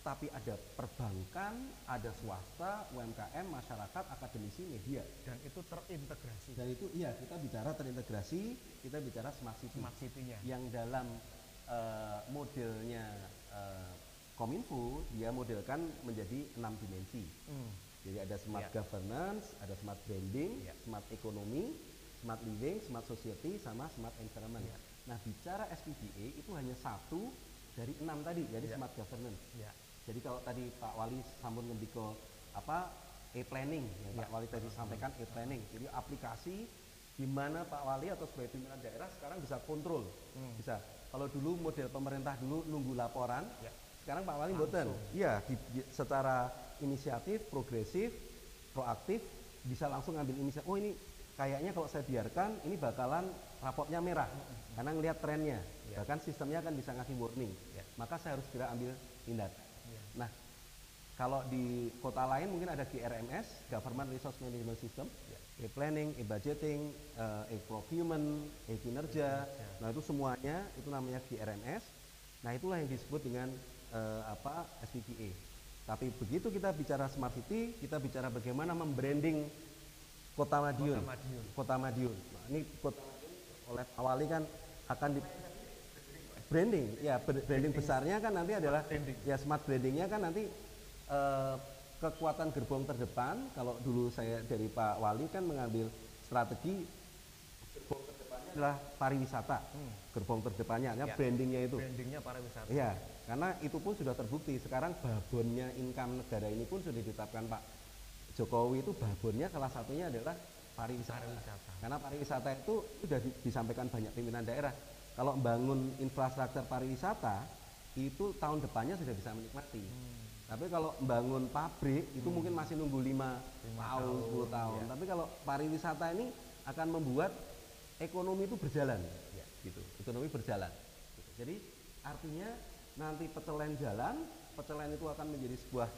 tapi ada perbankan, ada swasta, UMKM, masyarakat, akademisi, media.
Dan itu terintegrasi
Dan itu iya kita bicara terintegrasi, kita bicara smart city
smart city-nya.
yang dalam eh, modelnya eh, Kominfo dia modelkan menjadi enam dimensi.
Hmm.
Jadi ada smart
Ya.
governance, ada smart branding,
Ya.
smart economy, smart living, smart society, sama smart environment.
Ya.
Nah bicara SPDA itu hanya satu dari enam tadi, jadi
Ya.
smart governance.
Ya.
Jadi kalau tadi Pak Wali sambung lebih ke apa e-planning yang Pak
Ya.
Wali tadi sampaikan e-planning. Jadi aplikasi di mana Pak Wali atau sebagai pimpinan daerah sekarang bisa kontrol.
Hmm.
Bisa. Kalau dulu model pemerintah dulu nunggu laporan,
Ya.
sekarang Pak Wali mboten. Iya, secara inisiatif, progresif, proaktif bisa langsung ngambil inisiatif. Oh ini kayaknya kalau saya biarkan ini bakalan rapotnya merah karena ngelihat trennya.
Ya.
Bahkan sistemnya kan bisa ngasih warning.
Ya.
Maka saya harus segera ambil tindakan. Kalau di kota lain mungkin ada GRMS, Government Resource Management System, e-planning, e-budgeting, eh, e-procurement, e-kinerja. Nah, itu semuanya itu namanya GRMS. Nah, itulah yang disebut dengan eh, apa? SPPA. Tapi begitu kita bicara smart city, kita bicara bagaimana membranding Kota Madiun.
Kota Madiun.
Kota Madiun. Nah, ini Kota Madiun oleh awali kan akan di branding ya branding besarnya kan nanti adalah
branding.
ya smart brandingnya kan nanti eh, kekuatan gerbong terdepan kalau dulu saya dari Pak Wali kan mengambil strategi gerbong terdepannya adalah pariwisata gerbong terdepannya
Ya.
brandingnya itu
Brandingnya pariwisata.
Iya, karena itu pun sudah terbukti. Sekarang babonnya income negara ini pun sudah ditetapkan Pak Jokowi itu babonnya salah satunya adalah pariwisata.
Pariwisata.
Karena pariwisata itu sudah di- disampaikan banyak pimpinan daerah. Kalau bangun infrastruktur pariwisata itu tahun depannya sudah bisa menikmati. Tapi kalau bangun pabrik itu mungkin masih nunggu 5
Lima
tahun,
tahun,
10 tahun.
ya.
Tapi kalau pariwisata ini akan membuat ekonomi itu berjalan.
Ya.
Gitu. Ekonomi berjalan. Gitu. Jadi artinya nanti pecelen jalan, pecelen itu akan menjadi sebuah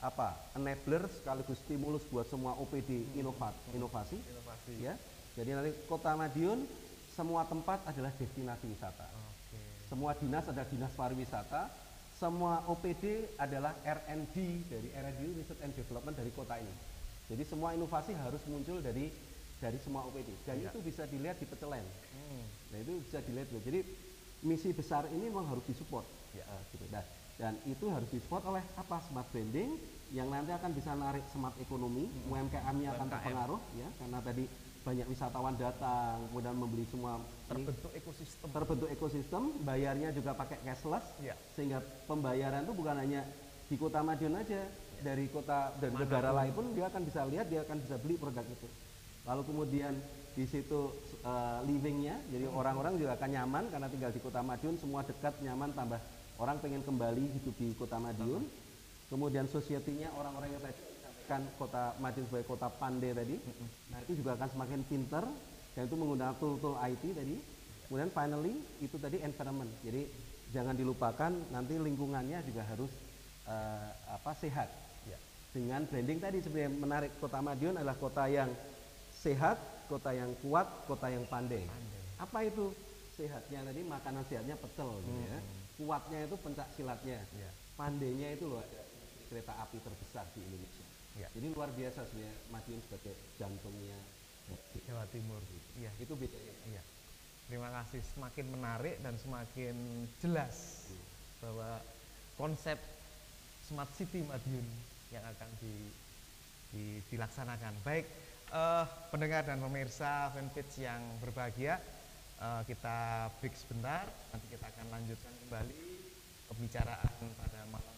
apa? enabler sekaligus stimulus buat semua OPD inovat, inovasi.
Inovasi.
Ya. Jadi nanti Kota Madiun semua tempat adalah destinasi wisata.
Oke.
Semua dinas ada dinas pariwisata, semua OPD adalah R&D dari R&D Research and Development dari kota ini. Jadi semua inovasi harus muncul dari dari semua OPD dan
Ya.
itu bisa dilihat di pecelen.
Hmm.
Nah itu bisa dilihat. Jadi misi besar ini memang harus disupport.
Ya.
Eh, gitu. Nah, dan itu harus disupport oleh apa smart branding yang nanti akan bisa narik smart ekonomi, UMKM-nya akan terpengaruh ya karena tadi banyak wisatawan datang kemudian membeli semua ini
Terbentuk ekosistem.
terbentuk ekosistem, bayarnya juga pakai cashless,
Iya.
sehingga pembayaran itu bukan hanya di kota Madiun aja, dari kota dan
Mana pun.
negara lain pun dia akan bisa lihat, dia akan bisa beli produk itu. Lalu kemudian di situ eh, livingnya, jadi orang-orang juga akan nyaman karena tinggal di kota Madiun, semua dekat, nyaman, tambah orang pengen kembali hidup di kota Madiun. Kemudian society-nya orang-orang yang tadi kan kota Madiun sebagai kota pandai tadi, nah itu juga akan semakin pinter dan itu menggunakan tool-tool IT tadi. Kemudian finally itu tadi environment. Jadi jangan dilupakan nanti lingkungannya juga harus eh, apa sehat.
Ya.
Dengan branding tadi sebenarnya menarik kota Madiun adalah kota yang sehat, kota yang kuat, kota yang pandai. Apa itu sehatnya tadi makanan sehatnya pecel gitu ya. Kuatnya itu pencak silatnya.
Ya.
Pandainya itu loh kereta api terbesar di Indonesia.
Ya.
Jadi luar biasa sebenarnya Madiun sebagai jantungnya.
Jawa Timur. Iya.
Itu bedanya.
Iya. Terima kasih semakin menarik dan semakin jelas bahwa konsep smart city Madiun yang akan di, di- dilaksanakan. Baik, eh, pendengar dan pemirsa fanpage yang berbahagia, eh, kita break sebentar. Nanti kita akan lanjutkan kembali pembicaraan pada malam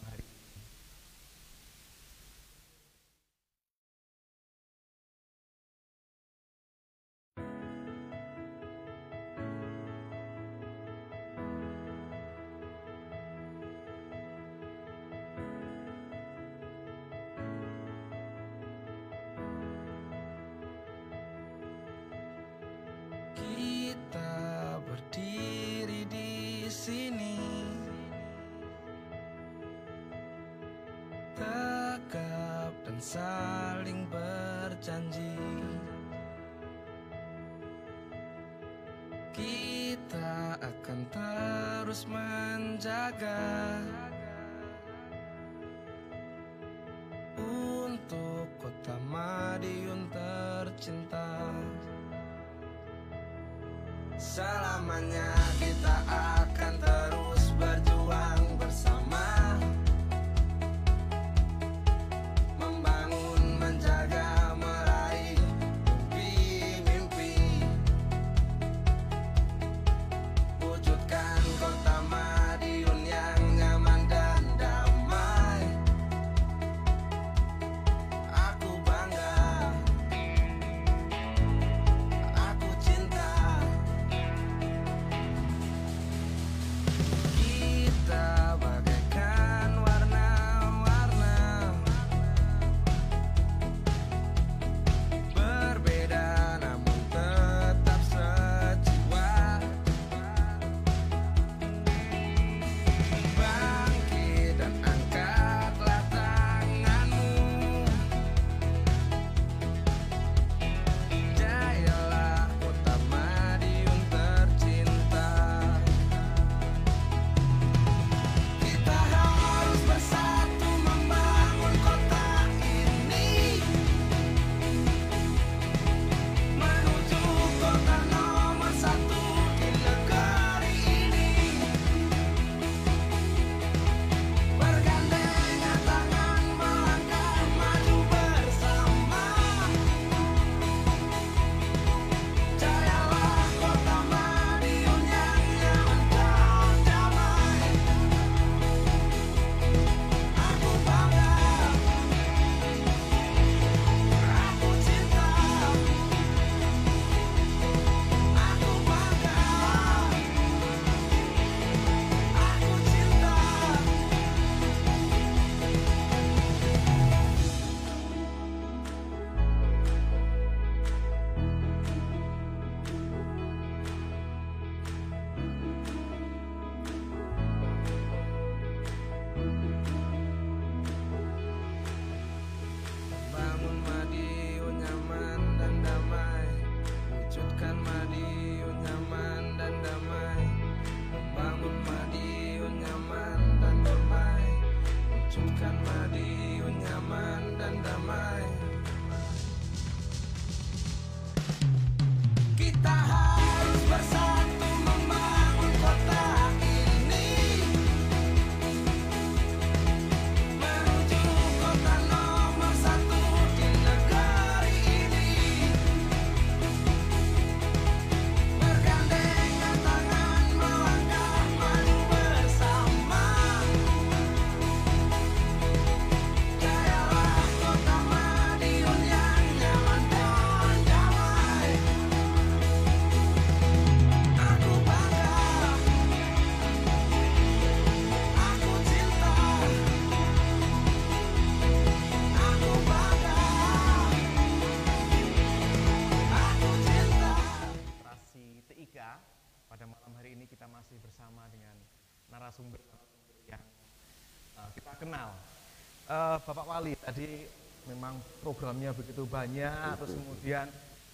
menjaga Untuk kota Madiun tercinta. Selamanya
tadi memang programnya begitu banyak, terus kemudian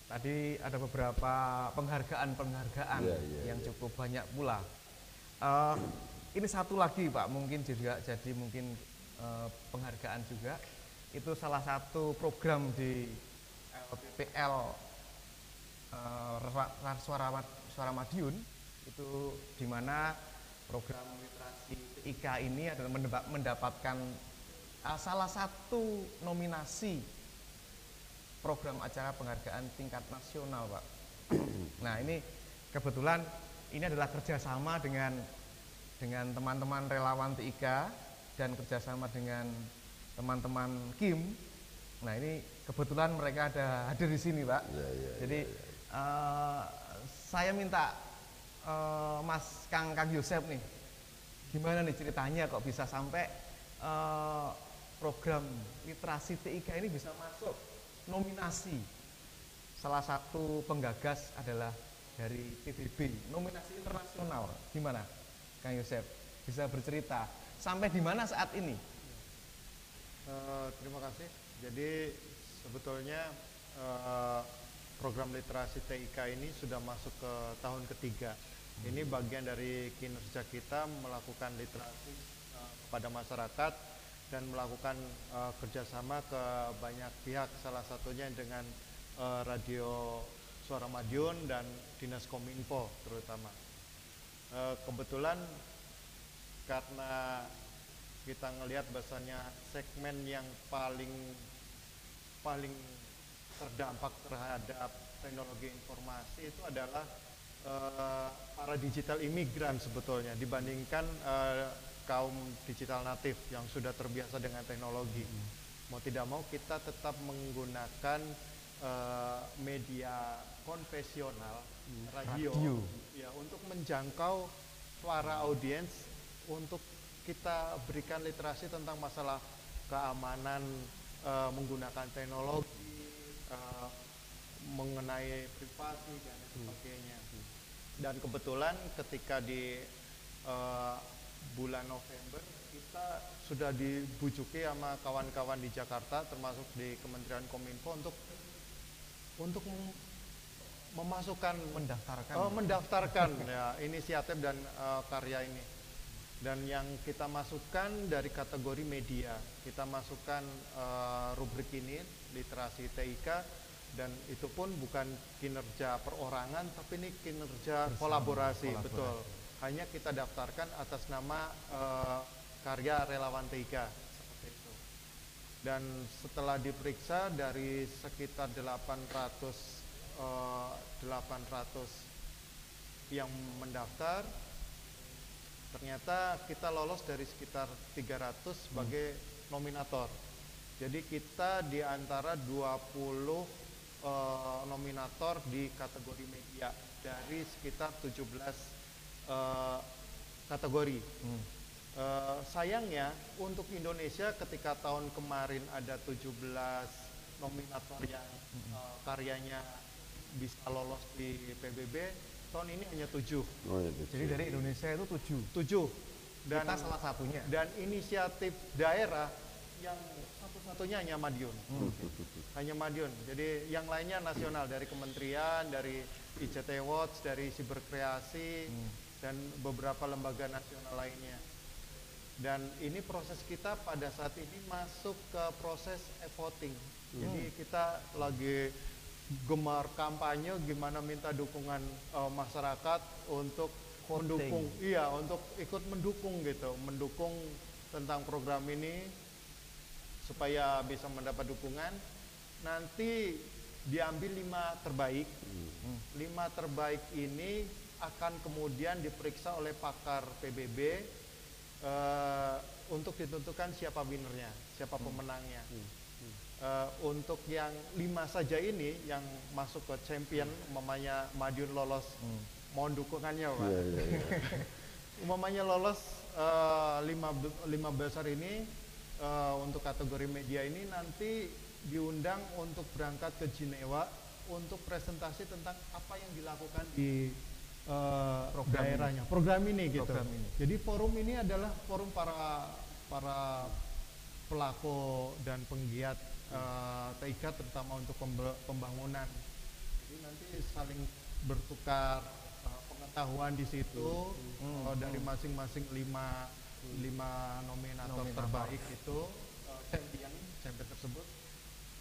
tadi ada beberapa penghargaan-penghargaan
Iya, iya,
yang cukup banyak pula. Uh, ini satu lagi Pak, mungkin juga jadi mungkin uh, penghargaan juga. Itu salah satu program di LPPL eh, Ra- Ra- suara suara Madiun itu di mana program literasi TIK ini adalah mendapatkan eh, salah satu nominasi program acara penghargaan tingkat nasional Pak. nah ini kebetulan ini adalah kerjasama dengan dengan teman-teman relawan TIK dan kerjasama dengan teman-teman Kim. Nah ini kebetulan mereka ada hadir di sini Pak.
Ya, ya,
Jadi eh, saya minta eh, Mas Kang Kang Yosep nih, gimana nih ceritanya kok bisa sampai eh, program literasi TIK ini bisa masuk nominasi. Salah satu penggagas adalah dari PBB, nominasi internasional. Gimana, Kang Yosep? Bisa bercerita sampai di mana saat ini?
Eh, terima kasih. Jadi sebetulnya eh, program literasi TIK ini sudah masuk ke tahun ketiga. Ini bagian dari kinerja kita melakukan literasi eh, kepada masyarakat dan melakukan eh, kerjasama ke banyak pihak, salah satunya dengan eh, radio Suara Madiun dan Dinas Kominfo terutama. Eh, kebetulan karena kita ngelihat bahasanya segmen yang paling paling terdampak terhadap teknologi informasi itu adalah eh, para digital imigran sebetulnya dibandingkan eh, kaum digital natif yang sudah terbiasa dengan teknologi. Mau tidak mau kita tetap menggunakan eh, media konvensional radio,
radio.
ya untuk menjangkau para audiens untuk kita berikan literasi tentang masalah keamanan eh, menggunakan teknologi eh, mengenai privasi dan sebagainya dan kebetulan ketika di eh, bulan November kita sudah dibujuki sama kawan-kawan di Jakarta termasuk di Kementerian Kominfo untuk untuk mem- memasukkan
Mendaftarkan.
Oh, mendaftarkan ya inisiatif dan eh, karya ini. Dan yang kita masukkan dari kategori media, kita masukkan eh, rubrik ini literasi TIK dan itu pun bukan kinerja perorangan tapi ini kinerja kolaborasi,
kolaborasi.
betul. Hanya kita daftarkan atas nama eh, karya relawan TIK seperti itu. Dan setelah diperiksa dari sekitar 800 eh, 800 yang mendaftar ternyata kita lolos dari sekitar 300 sebagai nominator. Jadi kita di antara 20 eh, nominator di kategori media dari sekitar 17 eh, kategori. Eh, sayangnya untuk Indonesia ketika tahun kemarin ada 17 nominator yang eh, karyanya bisa lolos di PBB, tahun ini hanya 7.
Oh, itu.
Jadi dari Indonesia itu tujuh.
7. Dan
Kita salah satunya.
dan inisiatif daerah yang satu-satunya hanya Madiun. Hanya Madiun. Jadi yang lainnya nasional dari kementerian, dari ICT Watch, dari Siberkreasi dan beberapa lembaga nasional lainnya. Dan ini proses kita pada saat ini masuk ke proses e-voting. Jadi kita lagi gemar kampanye gimana minta dukungan eh, masyarakat untuk
Voting.
mendukung iya untuk ikut mendukung gitu mendukung tentang program ini supaya bisa mendapat dukungan nanti diambil lima terbaik lima terbaik ini akan kemudian diperiksa oleh pakar PBB eh, untuk ditentukan siapa winernya siapa pemenangnya. Eh, untuk yang lima saja ini yang masuk ke champion mamanya Madiun lolos mohon dukungannya pak.
Iya, iya.
umamanya lolos eh, lima, lima besar ini eh, untuk kategori media ini nanti diundang untuk berangkat ke Jenewa untuk presentasi tentang apa yang dilakukan di eh,
Program
daerahnya program ini gitu.
Program ini.
jadi forum ini adalah forum para para pelaku dan penggiat eh, TIK terutama untuk pembangunan. Jadi nanti saling bertukar uh, pengetahuan di situ uh, dari masing-masing lima lima nominator,
Nominator.
terbaik itu uh, champion champion tersebut.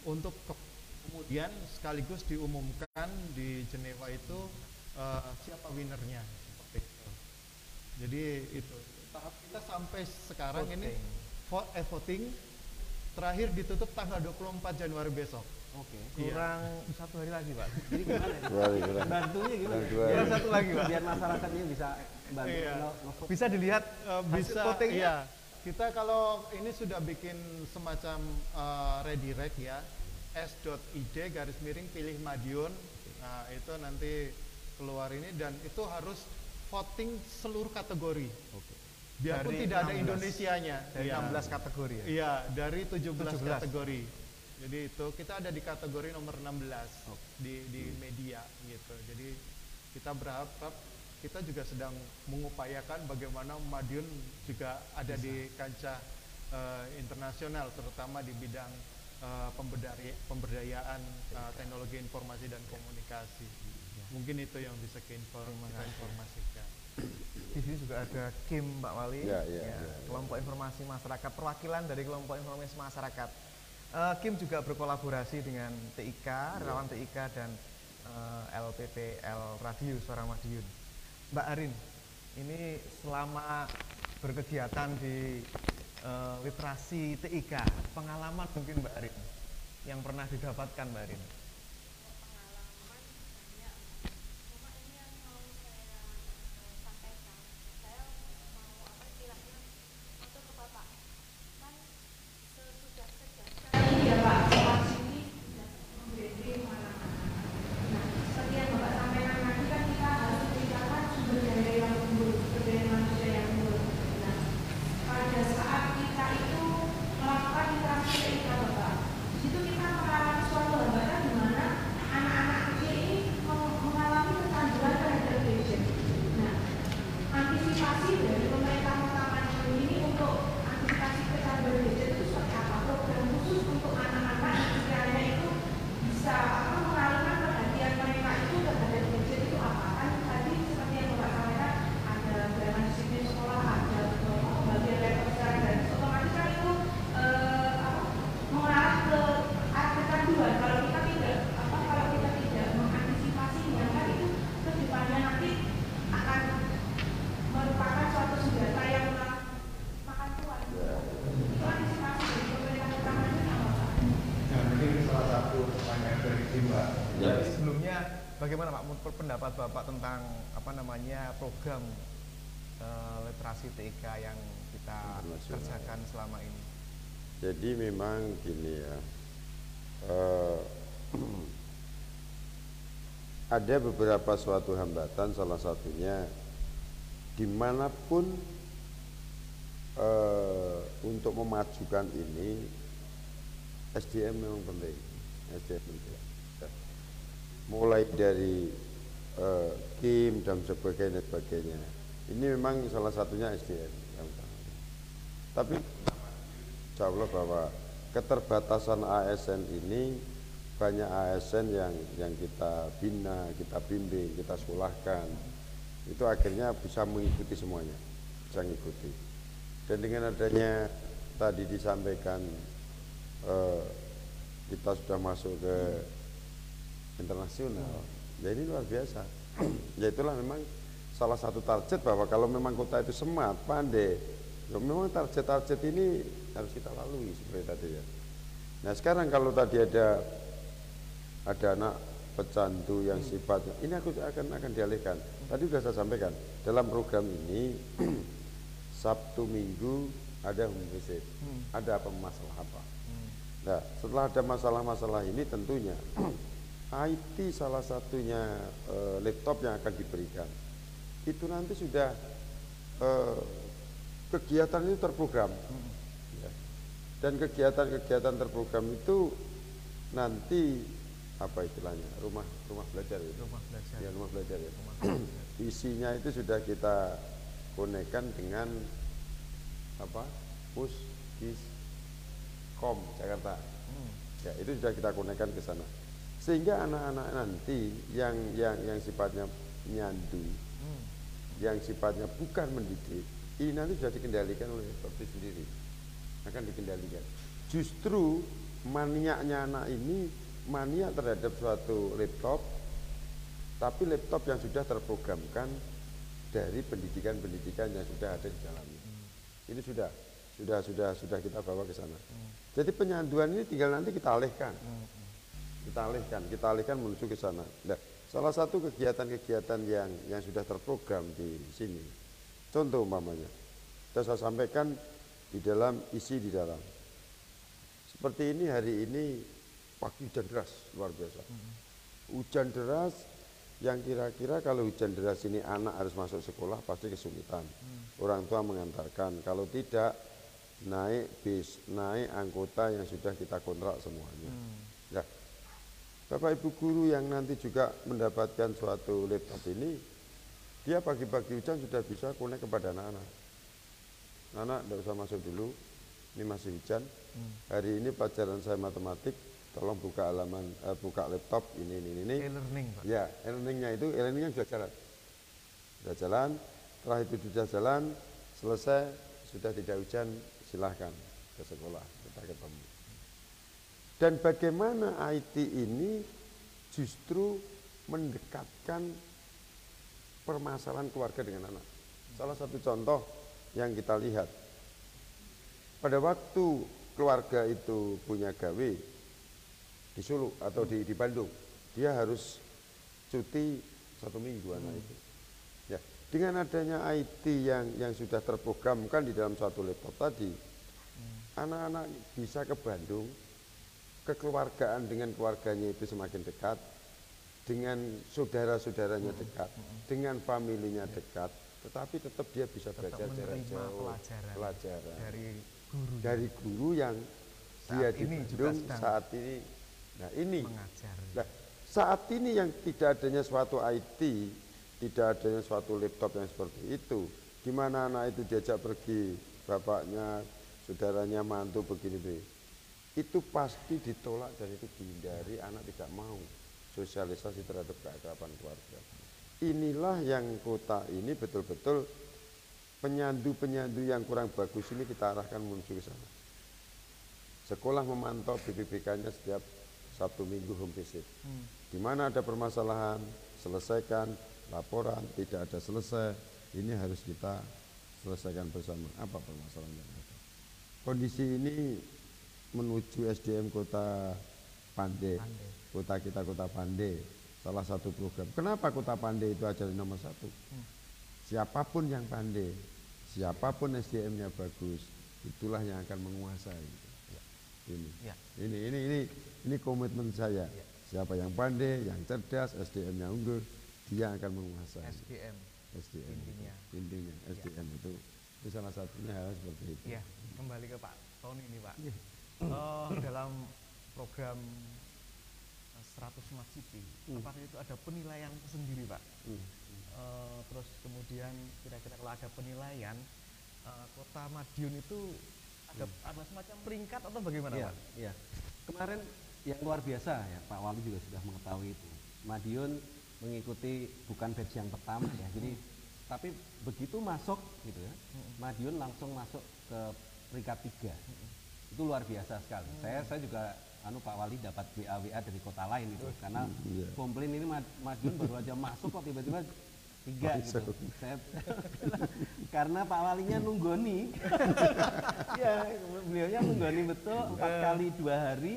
Untuk ke- kemudian sekaligus diumumkan di Jenewa itu uh, siapa winernya seperti itu. Jadi itu tahap kita sampai sekarang ini vo- eh, voting terakhir ditutup tanggal 24 Januari besok.
Oke.
Kurang satu hari lagi, Pak.
Jadi gimana nih?
Dua hari, kurang.
Bantunya gimana?
Kurang
satu lagi, Pak.
Biar masyarakatnya bisa bantu
Iya.
Bisa dilihat
Eh, bisa
votingnya?
iya kita kalau ini sudah bikin semacam eh, redirect ya s.id garis miring pilih Madiun nah itu nanti keluar ini dan itu harus voting seluruh kategori biarpun
Dari
tidak ada
16.
Indonesianya
dari
Iya.
16 kategori ya.
Iya, dari 17,
17.
kategori. Jadi itu kita ada di kategori nomor 16 di di media gitu. Jadi kita berharap kita juga sedang mengupayakan bagaimana Madiun juga ada di kancah eh, internasional terutama di bidang pemberdaya- pemberdayaan eh, teknologi informasi dan komunikasi. Mungkin itu yang bisa kita kita informasikan.
Di sini juga ada Kim Pak Wali,
Ya, ya, ya, ya.
kelompok informasi masyarakat, perwakilan dari kelompok informasi masyarakat. Eh, Kim juga berkolaborasi dengan TIK, relawan TIK dan eh, LPPL Radio Suara Madiun. Mbak Arin, ini selama berkegiatan di eh, literasi TIK, pengalaman mungkin Mbak Arin yang pernah didapatkan Mbak Arin.
pengalaman banyak cuma ini yang mau saya eh, sampaikan saya mau apa istilahnya untuk ke bapak kan sesudah sejak
Iya Pak, soal sini sudah memberi mana-mana. Nah, seperti yang Bapak sampaikan tadi kan kita harus menciptakan sumber daya yang unggul, sumber daya manusia yang unggul. Nah, pada saat kita itu melakukan interaksi TIK Bapak, di situ kita mengalami suatu hambatan di mana anak-anak kecil ini meng- mengalami kecanduan terhadap gadget. Nah, antisipasi dari pemerintah kota Madiun ini untuk antisipasi kecanduan gadget itu seperti apa? Program khusus untuk anak-anak yang sekiranya itu bisa apa mengalihkan perhatian mereka itu terhadap gadget itu apa? Kan tadi seperti yang Bapak sampaikan ada gerakan disiplin sekolah, ada apa, pembagian laptop secara gratis, otomatis kan itu eh, apa, mengarah ke arah kecanduan. Kalau kita tidak apa kalau kita tidak mengantisipasinya kan itu ke depannya nanti akan merupakan suatu senjata yang makan makan tuan. Itu antisipasi dari pemerintah kota Madiun apa Pak?
Nah, mungkin ini salah satu pertanyaan dari Kim, Mbak.
Ya.
Tapi sebelumnya bagaimana Pak menurut pendapat Bapak tentang apa namanya program eh, literasi TIK yang kita kerjakan selama ini?
Jadi memang gini ya, eh, ada beberapa suatu hambatan, salah satunya di mana pun eh, untuk memajukan ini SDM memang penting, SDM penting. Mulai dari eh, KIM dan sebagainya, sebagainya. Ini memang salah satunya SDM. Tapi Insya Allah bahwa keterbatasan ASN ini banyak ASN yang yang kita bina, kita bimbing, kita sekolahkan. Itu akhirnya bisa mengikuti semuanya, bisa mengikuti. Dan dengan adanya tadi disampaikan eh, kita sudah masuk ke internasional, ya ini luar biasa. Ya itulah memang salah satu target bahwa kalau memang kota itu smart, pandai, ya memang target-target ini harus kita lalui seperti tadi ya. Nah sekarang kalau tadi ada ada anak pecandu yang sifatnya ini aku akan akan dialihkan. Tadi sudah saya sampaikan dalam program ini Sabtu Minggu ada home visit, ada apa masalah apa. Nah setelah ada masalah-masalah ini tentunya IT salah satunya eh, laptop yang akan diberikan itu nanti sudah eh, kegiatan itu terprogram Ya. dan kegiatan-kegiatan terprogram itu nanti apa istilahnya rumah rumah belajar itu
Rumah belajar.
ya rumah belajar ya
Rumah belajar.
isinya itu sudah kita konekkan dengan apa Pusdiskom Jakarta
Hmm.
ya itu sudah kita konekkan ke sana sehingga anak-anak nanti yang yang yang sifatnya nyandu
Hmm.
yang sifatnya bukan mendidik ini nanti sudah dikendalikan oleh Bakti sendiri. Akan dikendalikan. Justru maniaknya anak ini maniak terhadap suatu laptop tapi laptop yang sudah terprogramkan dari pendidikan-pendidikan yang sudah ada di dalamnya. Ini sudah sudah sudah sudah kita bawa ke sana. Jadi penyanduan ini tinggal nanti kita alihkan kita alihkan, kita alihkan menuju ke sana. Nah, salah satu kegiatan-kegiatan yang yang sudah terprogram di sini, contoh umpamanya, sudah saya sampaikan di dalam isi di dalam. Seperti ini hari ini pagi hujan deras luar biasa. Hujan deras yang kira-kira kalau hujan deras ini anak harus masuk sekolah pasti kesulitan. Orang tua mengantarkan, kalau tidak naik bis, naik anggota yang sudah kita kontrak semuanya. Nah, Bapak Ibu guru yang nanti juga mendapatkan suatu laptop ini, dia pagi-pagi hujan sudah bisa connect kepada anak-anak. Anak tidak usah masuk dulu, ini masih hujan.
Hmm.
Hari ini pelajaran saya matematik, tolong buka halaman, eh, buka laptop ini ini ini.
E-learning, Pak.
Ya, e-learningnya itu e-learningnya sudah jalan. Sudah jalan, setelah itu sudah jalan, selesai, sudah tidak hujan, silahkan ke sekolah, kita ketemu. Dan bagaimana IT ini justru mendekatkan permasalahan keluarga dengan anak. Salah satu contoh yang kita lihat, pada waktu keluarga itu punya gawe di Solo atau di, di Bandung, dia harus cuti satu minggu anak itu. Ya, dengan adanya IT yang yang sudah terprogramkan di dalam suatu laptop tadi, anak-anak bisa ke Bandung, kekeluargaan dengan keluarganya itu semakin dekat, dengan saudara-saudaranya dekat, dengan familinya dekat, tetapi tetap dia bisa
Tetap
belajar jarak jauh,
pelajaran
pelajaran
dari guru
dari guru yang
Saat
dia di Bandung saat ini. Nah ini,
mengajar.
nah, saat ini yang tidak adanya suatu IT, tidak adanya suatu laptop yang seperti itu, gimana anak itu diajak pergi, bapaknya, saudaranya mantu begini begini, itu pasti ditolak dan itu dihindari, anak tidak mau sosialisasi terhadap keakraban keluarga. Inilah yang kota ini betul-betul penyandu-penyandu yang kurang bagus ini kita arahkan menuju ke sana. Sekolah memantau BPBK-nya setiap Sabtu Minggu home visit.
Hmm.
Di mana ada permasalahan, selesaikan, laporan, tidak ada selesai, ini harus kita selesaikan bersama. Apa permasalahan yang ada? Kondisi ini menuju SDM Kota Pandai,
Pandai.
kota kita Kota Pandai, salah satu program. Kenapa Kota Pandai itu aja nomor satu?
Hmm.
Siapa pun yang pandai, siapa pun SDM-nya bagus, itulah yang akan menguasai. Ini.
Ya.
Ini ini ini ini komitmen saya. Siapa yang pandai, yang cerdas, SDM-nya unggul, dia akan menguasai.
SDM.
SDM
intinya.
itu. intinya SDM itu itu salah satunya hal seperti itu.
Ya, kembali ke Pak Tony ini Pak.
Iya.
Eh, dalam program eh, 100 Smart City,
Hmm.
apakah itu ada penilaian tersendiri Pak?
Hmm.
Eh, terus kemudian kira-kira kalau ada penilaian, eh, kota Madiun itu ada ada semacam peringkat atau bagaimana
Iya,
Pak?
iya. Kemarin yang luar biasa ya Pak Wali juga sudah mengetahui itu. Madiun mengikuti bukan batch yang pertama ya. Jadi tapi begitu masuk gitu ya, Madiun langsung masuk ke peringkat tiga. Itu luar biasa sekali. Saya saya juga anu Pak Wali dapat WA WA dari kota lain itu karena
iya.
komplain ini Madiun baru aja masuk kok tiba-tiba tiga gitu. Saya karena Pak Walinya nunggoni. ya, beliaunya nunggoni betul empat kali dua hari.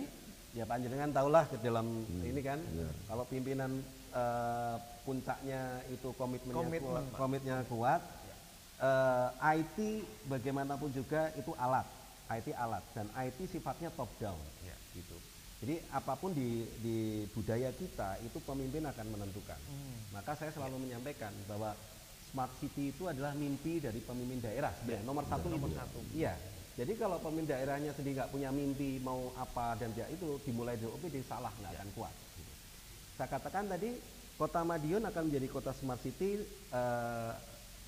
Ya panjenengan tahulah ke dalam ini kan
iya.
kalau pimpinan eh, puncaknya itu komitmennya
Komitmen,
kuat,
Pak.
komitmennya kuat. eh, IT bagaimanapun juga itu alat, IT alat dan IT sifatnya top down,
Ya.
gitu. Jadi apa pun di, di budaya kita itu pemimpin akan menentukan.
Hmm.
Maka saya selalu menyampaikan bahwa smart city itu adalah mimpi dari pemimpin daerah. sebenarnya. nomor satu
nomor
itu.
satu.
Iya. Jadi kalau pemimpin daerahnya sendiri nggak punya mimpi mau apa dan dia itu dimulai dari OPD salah nggak akan kuat. gitu. Saya katakan tadi kota Madiun akan menjadi kota smart city eh,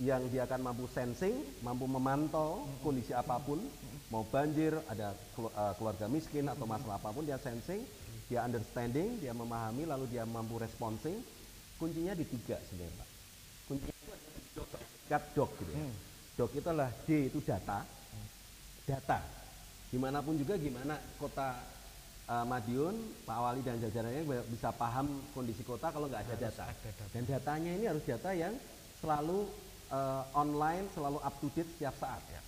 yang dia akan mampu sensing, mampu memantau kondisi apa pun, mau banjir, ada eh, keluarga miskin atau masalah apa pun dia sensing, dia understanding, dia memahami, lalu dia mampu responsing. Kuncinya di tiga sebenarnya, Pak. Kuncinya itu ada dok, tingkat dok gitu ya. Dok itu adalah D itu data, data. Di mana pun juga gimana kota eh, Madiun, Pak Wali dan jajarannya bisa paham kondisi kota kalau nggak ada data.
ada data.
Dan datanya ini harus data yang selalu eh, online, selalu up to date setiap saat.
Ya.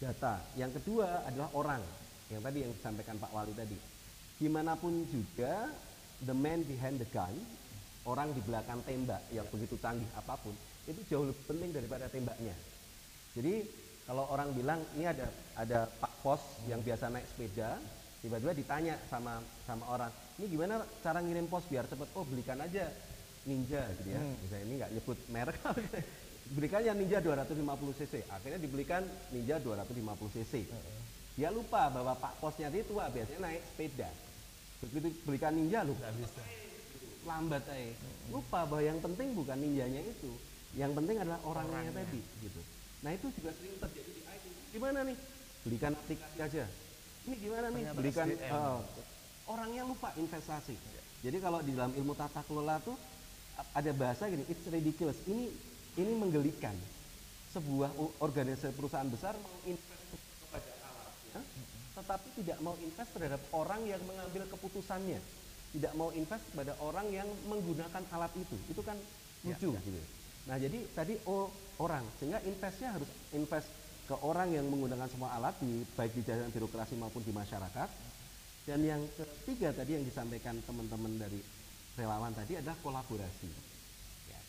Data. Yang kedua adalah orang. Yang tadi yang disampaikan Pak Wali tadi. Di mana pun juga, the man behind the gun, orang di belakang tembak yang begitu canggih apa pun, itu jauh lebih penting daripada tembaknya. Jadi kalau orang bilang ini ada ada Pak Pos yang biasa naik sepeda, tiba-tiba ditanya sama sama orang, ini gimana cara ngirim pos biar cepet? Oh belikan aja Ninja gitu ya. Misalnya ini nggak nyebut merek, belikan yang Ninja 250 cc. Akhirnya dibelikan Ninja 250 cc. Dia lupa bahwa Pak Posnya dia tua biasanya naik sepeda. Begitu belikan Ninja lupa lambat aja. Lupa bahwa yang penting bukan ninjanya itu. Yang penting adalah orangnya, tadi gitu. Nah, itu juga sering terjadi di IT. Gimana nih? belikan aplikasi aja. Ini gimana nih?
Ternyata
Belikan
SDM.
eh, orangnya lupa investasi. Jadi kalau di dalam ilmu tata kelola tuh ada bahasa gini, it's ridiculous. Ini ini menggelikan. Sebuah organisasi perusahaan besar mau invest kepada alatnya, tetapi tidak mau invest terhadap orang yang mengambil keputusannya. Tidak mau invest pada orang yang menggunakan alat itu. Itu kan lucu gitu. Nah, jadi tadi o- orang sehingga investnya harus invest ke orang yang menggunakan semua alat di baik di jajaran birokrasi maupun di masyarakat. Dan yang ketiga tadi yang disampaikan teman-teman dari relawan tadi adalah kolaborasi.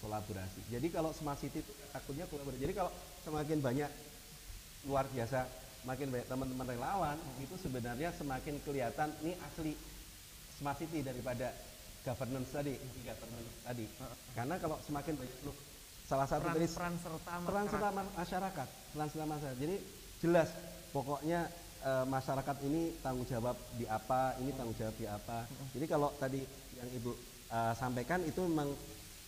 Kolaborasi. Jadi kalau smart city itu takutnya kolaborasi. Jadi kalau semakin banyak luar biasa, makin banyak teman-teman relawan itu sebenarnya semakin kelihatan ini asli smart city daripada governance tadi, governance. Tadi. Karena kalau semakin banyak loh, salah satu
peran,
tadi
peran serta
peran serta ma- masyarakat. Peran serta masyarakat. Jadi jelas pokoknya eh, masyarakat ini tanggung jawab di apa ini tanggung jawab di apa. Jadi kalau tadi yang ibu eh, sampaikan itu memang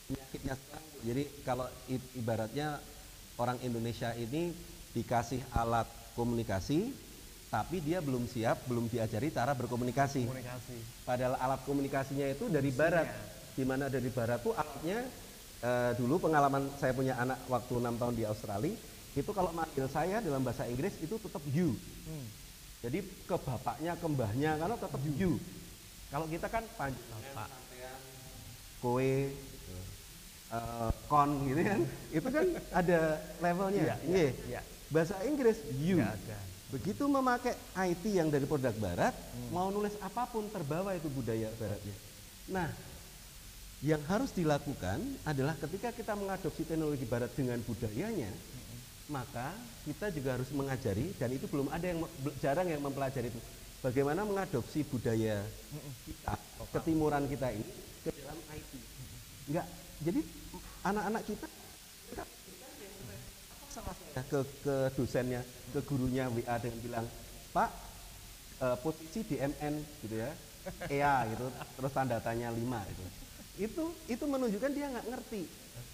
penyakitnya sekarang. Jadi kalau ibaratnya orang Indonesia ini dikasih alat komunikasi tapi dia belum siap belum diajari cara berkomunikasi.
Komunikasi.
Padahal alat komunikasinya itu dari barat. Di mana dari barat tuh alatnya eh, dulu pengalaman saya punya anak waktu enam tahun di Australia, itu kalau manggil saya dalam bahasa Inggris itu tetap you. Jadi ke bapaknya, ke mbahnya karena tetap you. Kalau kita kan panjang kowe kon gitu kan. Itu kan ada levelnya.
Iya, iya,
Iya.
iya.
Bahasa Inggris you.
Nggak ada.
Begitu memakai IT yang dari produk barat, mau nulis apa pun terbawa itu budaya baratnya. Nah, yang harus dilakukan adalah ketika kita mengadopsi teknologi barat dengan budayanya, maka kita juga harus mengajari dan itu belum ada yang jarang yang mempelajari itu. Bagaimana mengadopsi budaya kita, ketimuran kita ini ke dalam IT. Enggak. Jadi anak-anak kita salah saya ke ke dosennya, ke gurunya WA dengan bilang, "Pak, eh, posisi di MN gitu ya." EA gitu, terus tanda tanya 5 gitu. Itu itu menunjukkan dia nggak ngerti.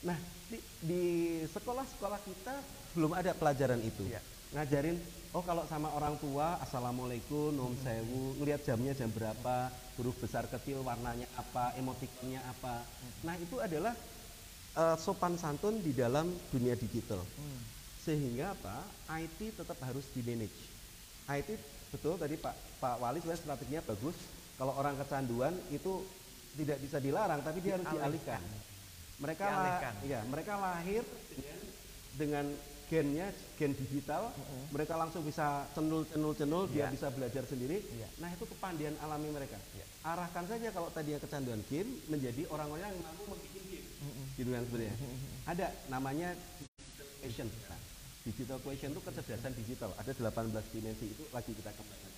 Nah, di, di sekolah-sekolah kita belum ada pelajaran itu.
Iya.
Ngajarin oh kalau sama orang tua assalamualaikum, nom sewu, ngelihat jamnya jam berapa, huruf besar kecil warnanya apa, emotikonnya apa. Nah, itu adalah eh, sopan santun di dalam dunia digital. Sehingga apa? IT tetap harus di manage. IT betul tadi Pak Pak Wali sebenarnya strateginya bagus. Kalau orang kecanduan itu tidak bisa dilarang, tapi dia harus dialihkan. Mereka
Dialihkan.
ya, mereka lahir dengan, dengan gennya gen digital, mereka langsung bisa cenul cenul cenul, dia
Iya.
bisa belajar sendiri.
Iya.
Nah itu kepandian alami mereka.
Iya.
Arahkan saja kalau tadinya kecanduan game menjadi orang-orang yang mampu membuat gitu kan sebenarnya. Ada namanya digital question. Nah, digital question itu kecerdasan digital. Ada 18 dimensi itu lagi kita kembangkan.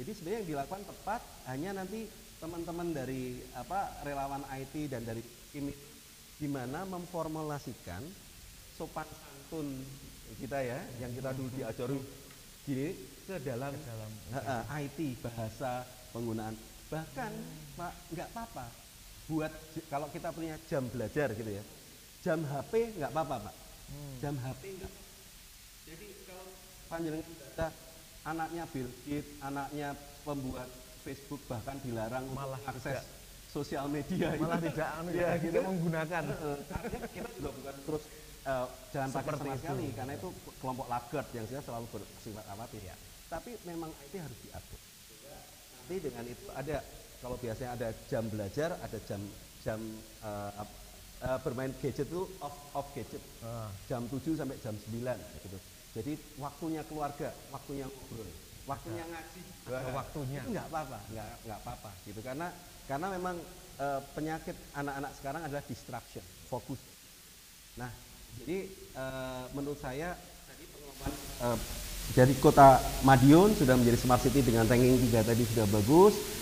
Jadi sebenarnya yang dilakukan tepat hanya nanti teman-teman dari apa relawan IT dan dari tim gimana memformulasikan sopan santun kita ya yang kita dulu diajari gini ke dalam, Ha-ha, IT bahasa penggunaan bahkan pak nggak apa-apa buat kalau kita punya jam belajar gitu ya jam HP nggak apa-apa pak jam HP nggak jadi kalau panjenengan baca anaknya Bill Gates anaknya pembuat Facebook bahkan dilarang untuk
Malah
akses
tidak.
sosial media
malah
itu.
tidak anu
ya
ya,
gitu
kita menggunakan
artinya kita juga bukan terus eh, jangan pakai sama
itu.
sekali karena itu kelompok laggard yang saya selalu bersifat amatir ya. Tapi memang IT harus diatur. Nanti dengan itu ada kalau biasanya ada jam belajar, ada jam jam eh, ap- eh, bermain gadget itu off off gadget.
Ah.
Jam 7 sampai jam 9 gitu. Jadi waktunya keluarga, waktunya ngobrol, waktunya ngaji.
Ada waktunya.
Itu nggak apa-apa, nggak nggak apa-apa gitu karena karena memang eh, penyakit anak-anak sekarang adalah distraction, fokus. Nah, jadi eh, menurut saya tadi pengumuman eh, jadi kota Madiun sudah menjadi smart city dengan ranking 3 tadi sudah bagus.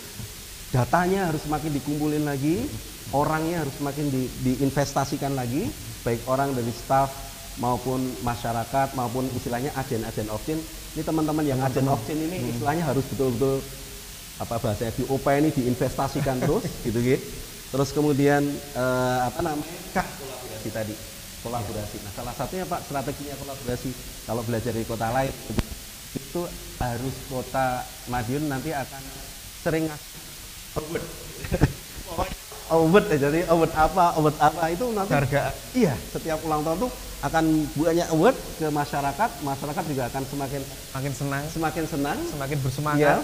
Datanya harus semakin dikumpulin lagi, orangnya harus semakin di- diinvestasikan lagi, baik orang dari staff maupun masyarakat maupun istilahnya agen-agen off-chain. Ini teman-teman yang agen off-chain ini istilahnya harus betul-betul apa bahasanya diupayain diinvestasikan terus gitu gitu. Terus kemudian eh, apa namanya kah kolaborasi tadi kolaborasi. Nah salah satunya pak strateginya kolaborasi kalau belajar dari kota lain itu harus kota Madiun nanti akan sering ngasih award. award ya, jadi award apa, award apa itu nanti
Hargaan.
Iya, setiap ulang tahun tuh akan banyak award ke masyarakat, masyarakat juga akan semakin
Makin senang,
semakin senang,
semakin
ya,
bersemangat.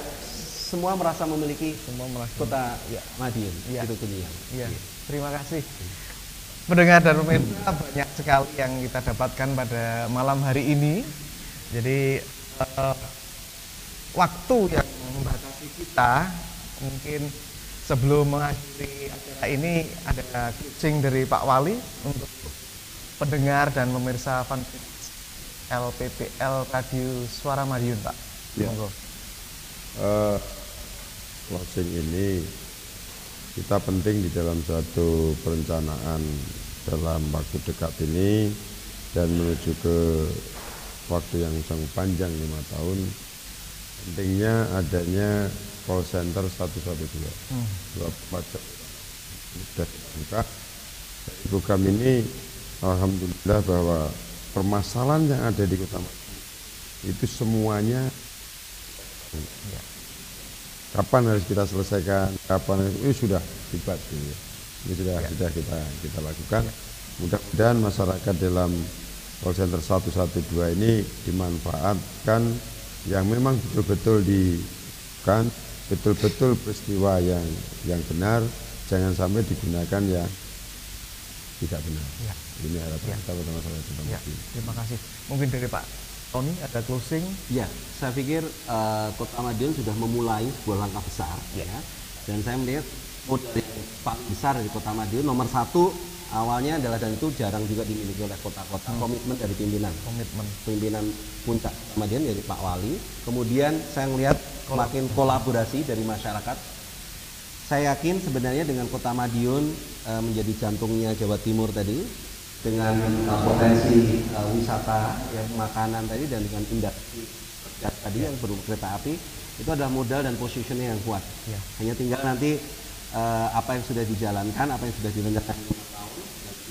semua merasa memiliki
Semua merasa
kota ya, Madiun,
Iya.
itu kuliah.
Iya, terima kasih. Pendengar dan pemirsa banyak sekali yang kita dapatkan pada malam hari ini. Jadi eh, waktu yang membatasi kita mungkin sebelum mengakhiri acara ini ada closing dari Pak Wali untuk pendengar dan pemirsa fanpage LPPL Radio Suara Madiun, Pak.
Ya.
Monggo.
Eh, closing ini kita penting di dalam suatu perencanaan dalam waktu dekat ini dan menuju ke waktu yang sangat panjang lima tahun pentingnya adanya call center 112
Hmm.
24 jam sudah dibuka. Program ini Alhamdulillah bahwa permasalahan yang ada di Kota itu semuanya kapan harus kita selesaikan, kapan harus, ini sudah tiba ya. Ini sudah sudah kita kita lakukan. Mudah-mudahan masyarakat dalam call center 112 ini dimanfaatkan. Yang memang betul-betul di kan betul-betul peristiwa yang yang benar jangan sampai digunakan yang tidak benar.
Ya.
Ini harapan
Ya.
kita pada masyarakat Kota
Ya, terima kasih. Mungkin dari Pak Tony ada closing.
Ya, saya pikir eh, Kota Madiun sudah memulai sebuah langkah besar, ya. Dan saya melihat modal yang paling besar dari Kota Madiun nomor satu awalnya adalah dan itu jarang juga dimiliki oleh kota-kota komitmen dari pimpinan
Komitmen.
pimpinan puncak Kota Madiun dari Pak Wali. Kemudian saya melihat makin kolaborasi dari masyarakat. Saya yakin sebenarnya dengan Kota Madiun eh, menjadi jantungnya Jawa Timur tadi dengan eh, potensi eh, wisata, ya, makanan tadi dan dengan industri kerja tadi yang berupa kereta api itu adalah modal dan positionnya yang kuat.
Ya.
Hanya tinggal nanti eh, apa yang sudah dijalankan, apa yang sudah direncanakan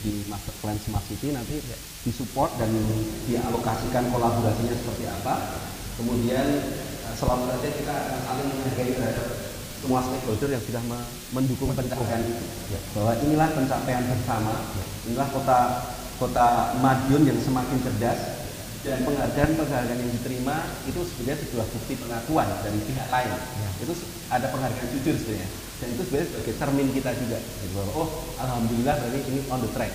di master plan smart city nanti disupport dan dialokasikan kolaborasinya seperti apa. Kemudian eh, selalu saja kita akan saling menghargai terhadap semua stakeholder yang sudah me- mendukung pencapaian itu. Bahwa inilah pencapaian bersama, inilah kota kota Madiun yang semakin cerdas dan penghargaan-penghargaan yang diterima itu sebenarnya sebuah bukti pengakuan dari pihak lain. Itu se- ada penghargaan jujur sebenarnya. Dan itu sebenarnya sebagai cermin kita juga. Gitu, bahwa, oh, alhamdulillah berarti ini on the track.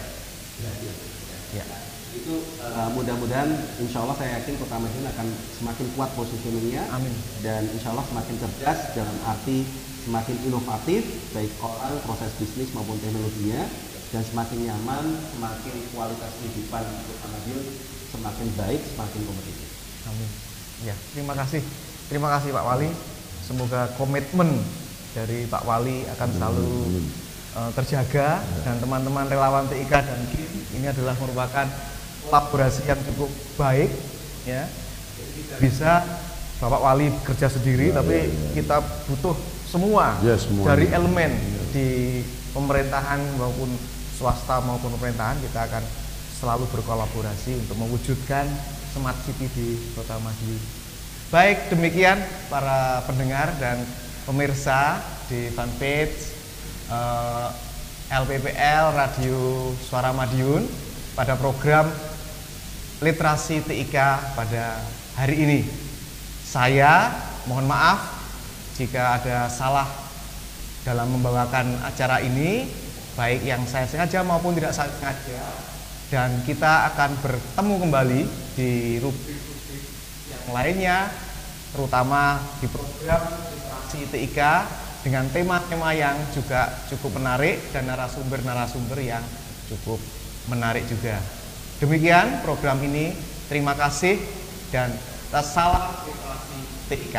Ya.
Itu uh, mudah-mudahan insya Allah saya yakin Kota Madiun akan semakin kuat positioningnya
Amin.
dan insya Allah semakin cerdas dalam arti semakin inovatif baik orang proses bisnis maupun teknologinya dan semakin nyaman semakin kualitas kehidupan Kota Madiun semakin baik semakin kompetitif.
Amin. Ya, terima kasih. Terima kasih Pak Wali. Semoga komitmen dari Pak Wali akan selalu eh, terjaga dan teman-teman relawan TIK dan KIN ini adalah merupakan kolaborasi yang cukup baik ya. Bisa Bapak Wali kerja sendiri tapi kita butuh semua
Ya, semuanya.
dari elemen di pemerintahan maupun swasta maupun pemerintahan kita akan selalu berkolaborasi untuk mewujudkan smart city di Kota Madiun. Baik, demikian para pendengar dan pemirsa di fanpage eh, LPPL Radio Suara Madiun pada program Literasi TIK pada hari ini. Saya mohon maaf jika ada salah dalam membawakan acara ini, baik yang saya sengaja maupun tidak sengaja. Dan kita akan bertemu kembali di rubrik-rubrik yang lainnya, terutama di program literasi TIK dengan tema-tema yang juga cukup menarik dan narasumber-narasumber yang cukup menarik juga. Demikian program ini. Terima kasih dan salam literasi TIK.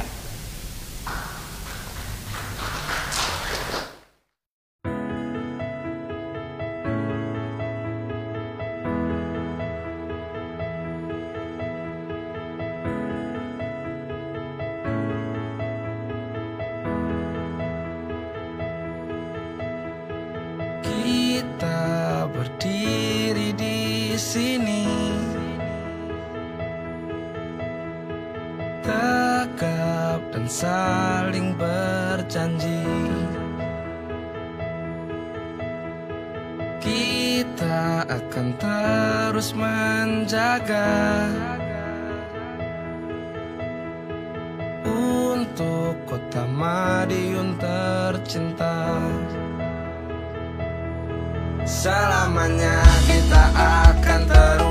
Berdiri di sini. Saling berjanji. Kita akan terus menjaga Selamanya kita akan terus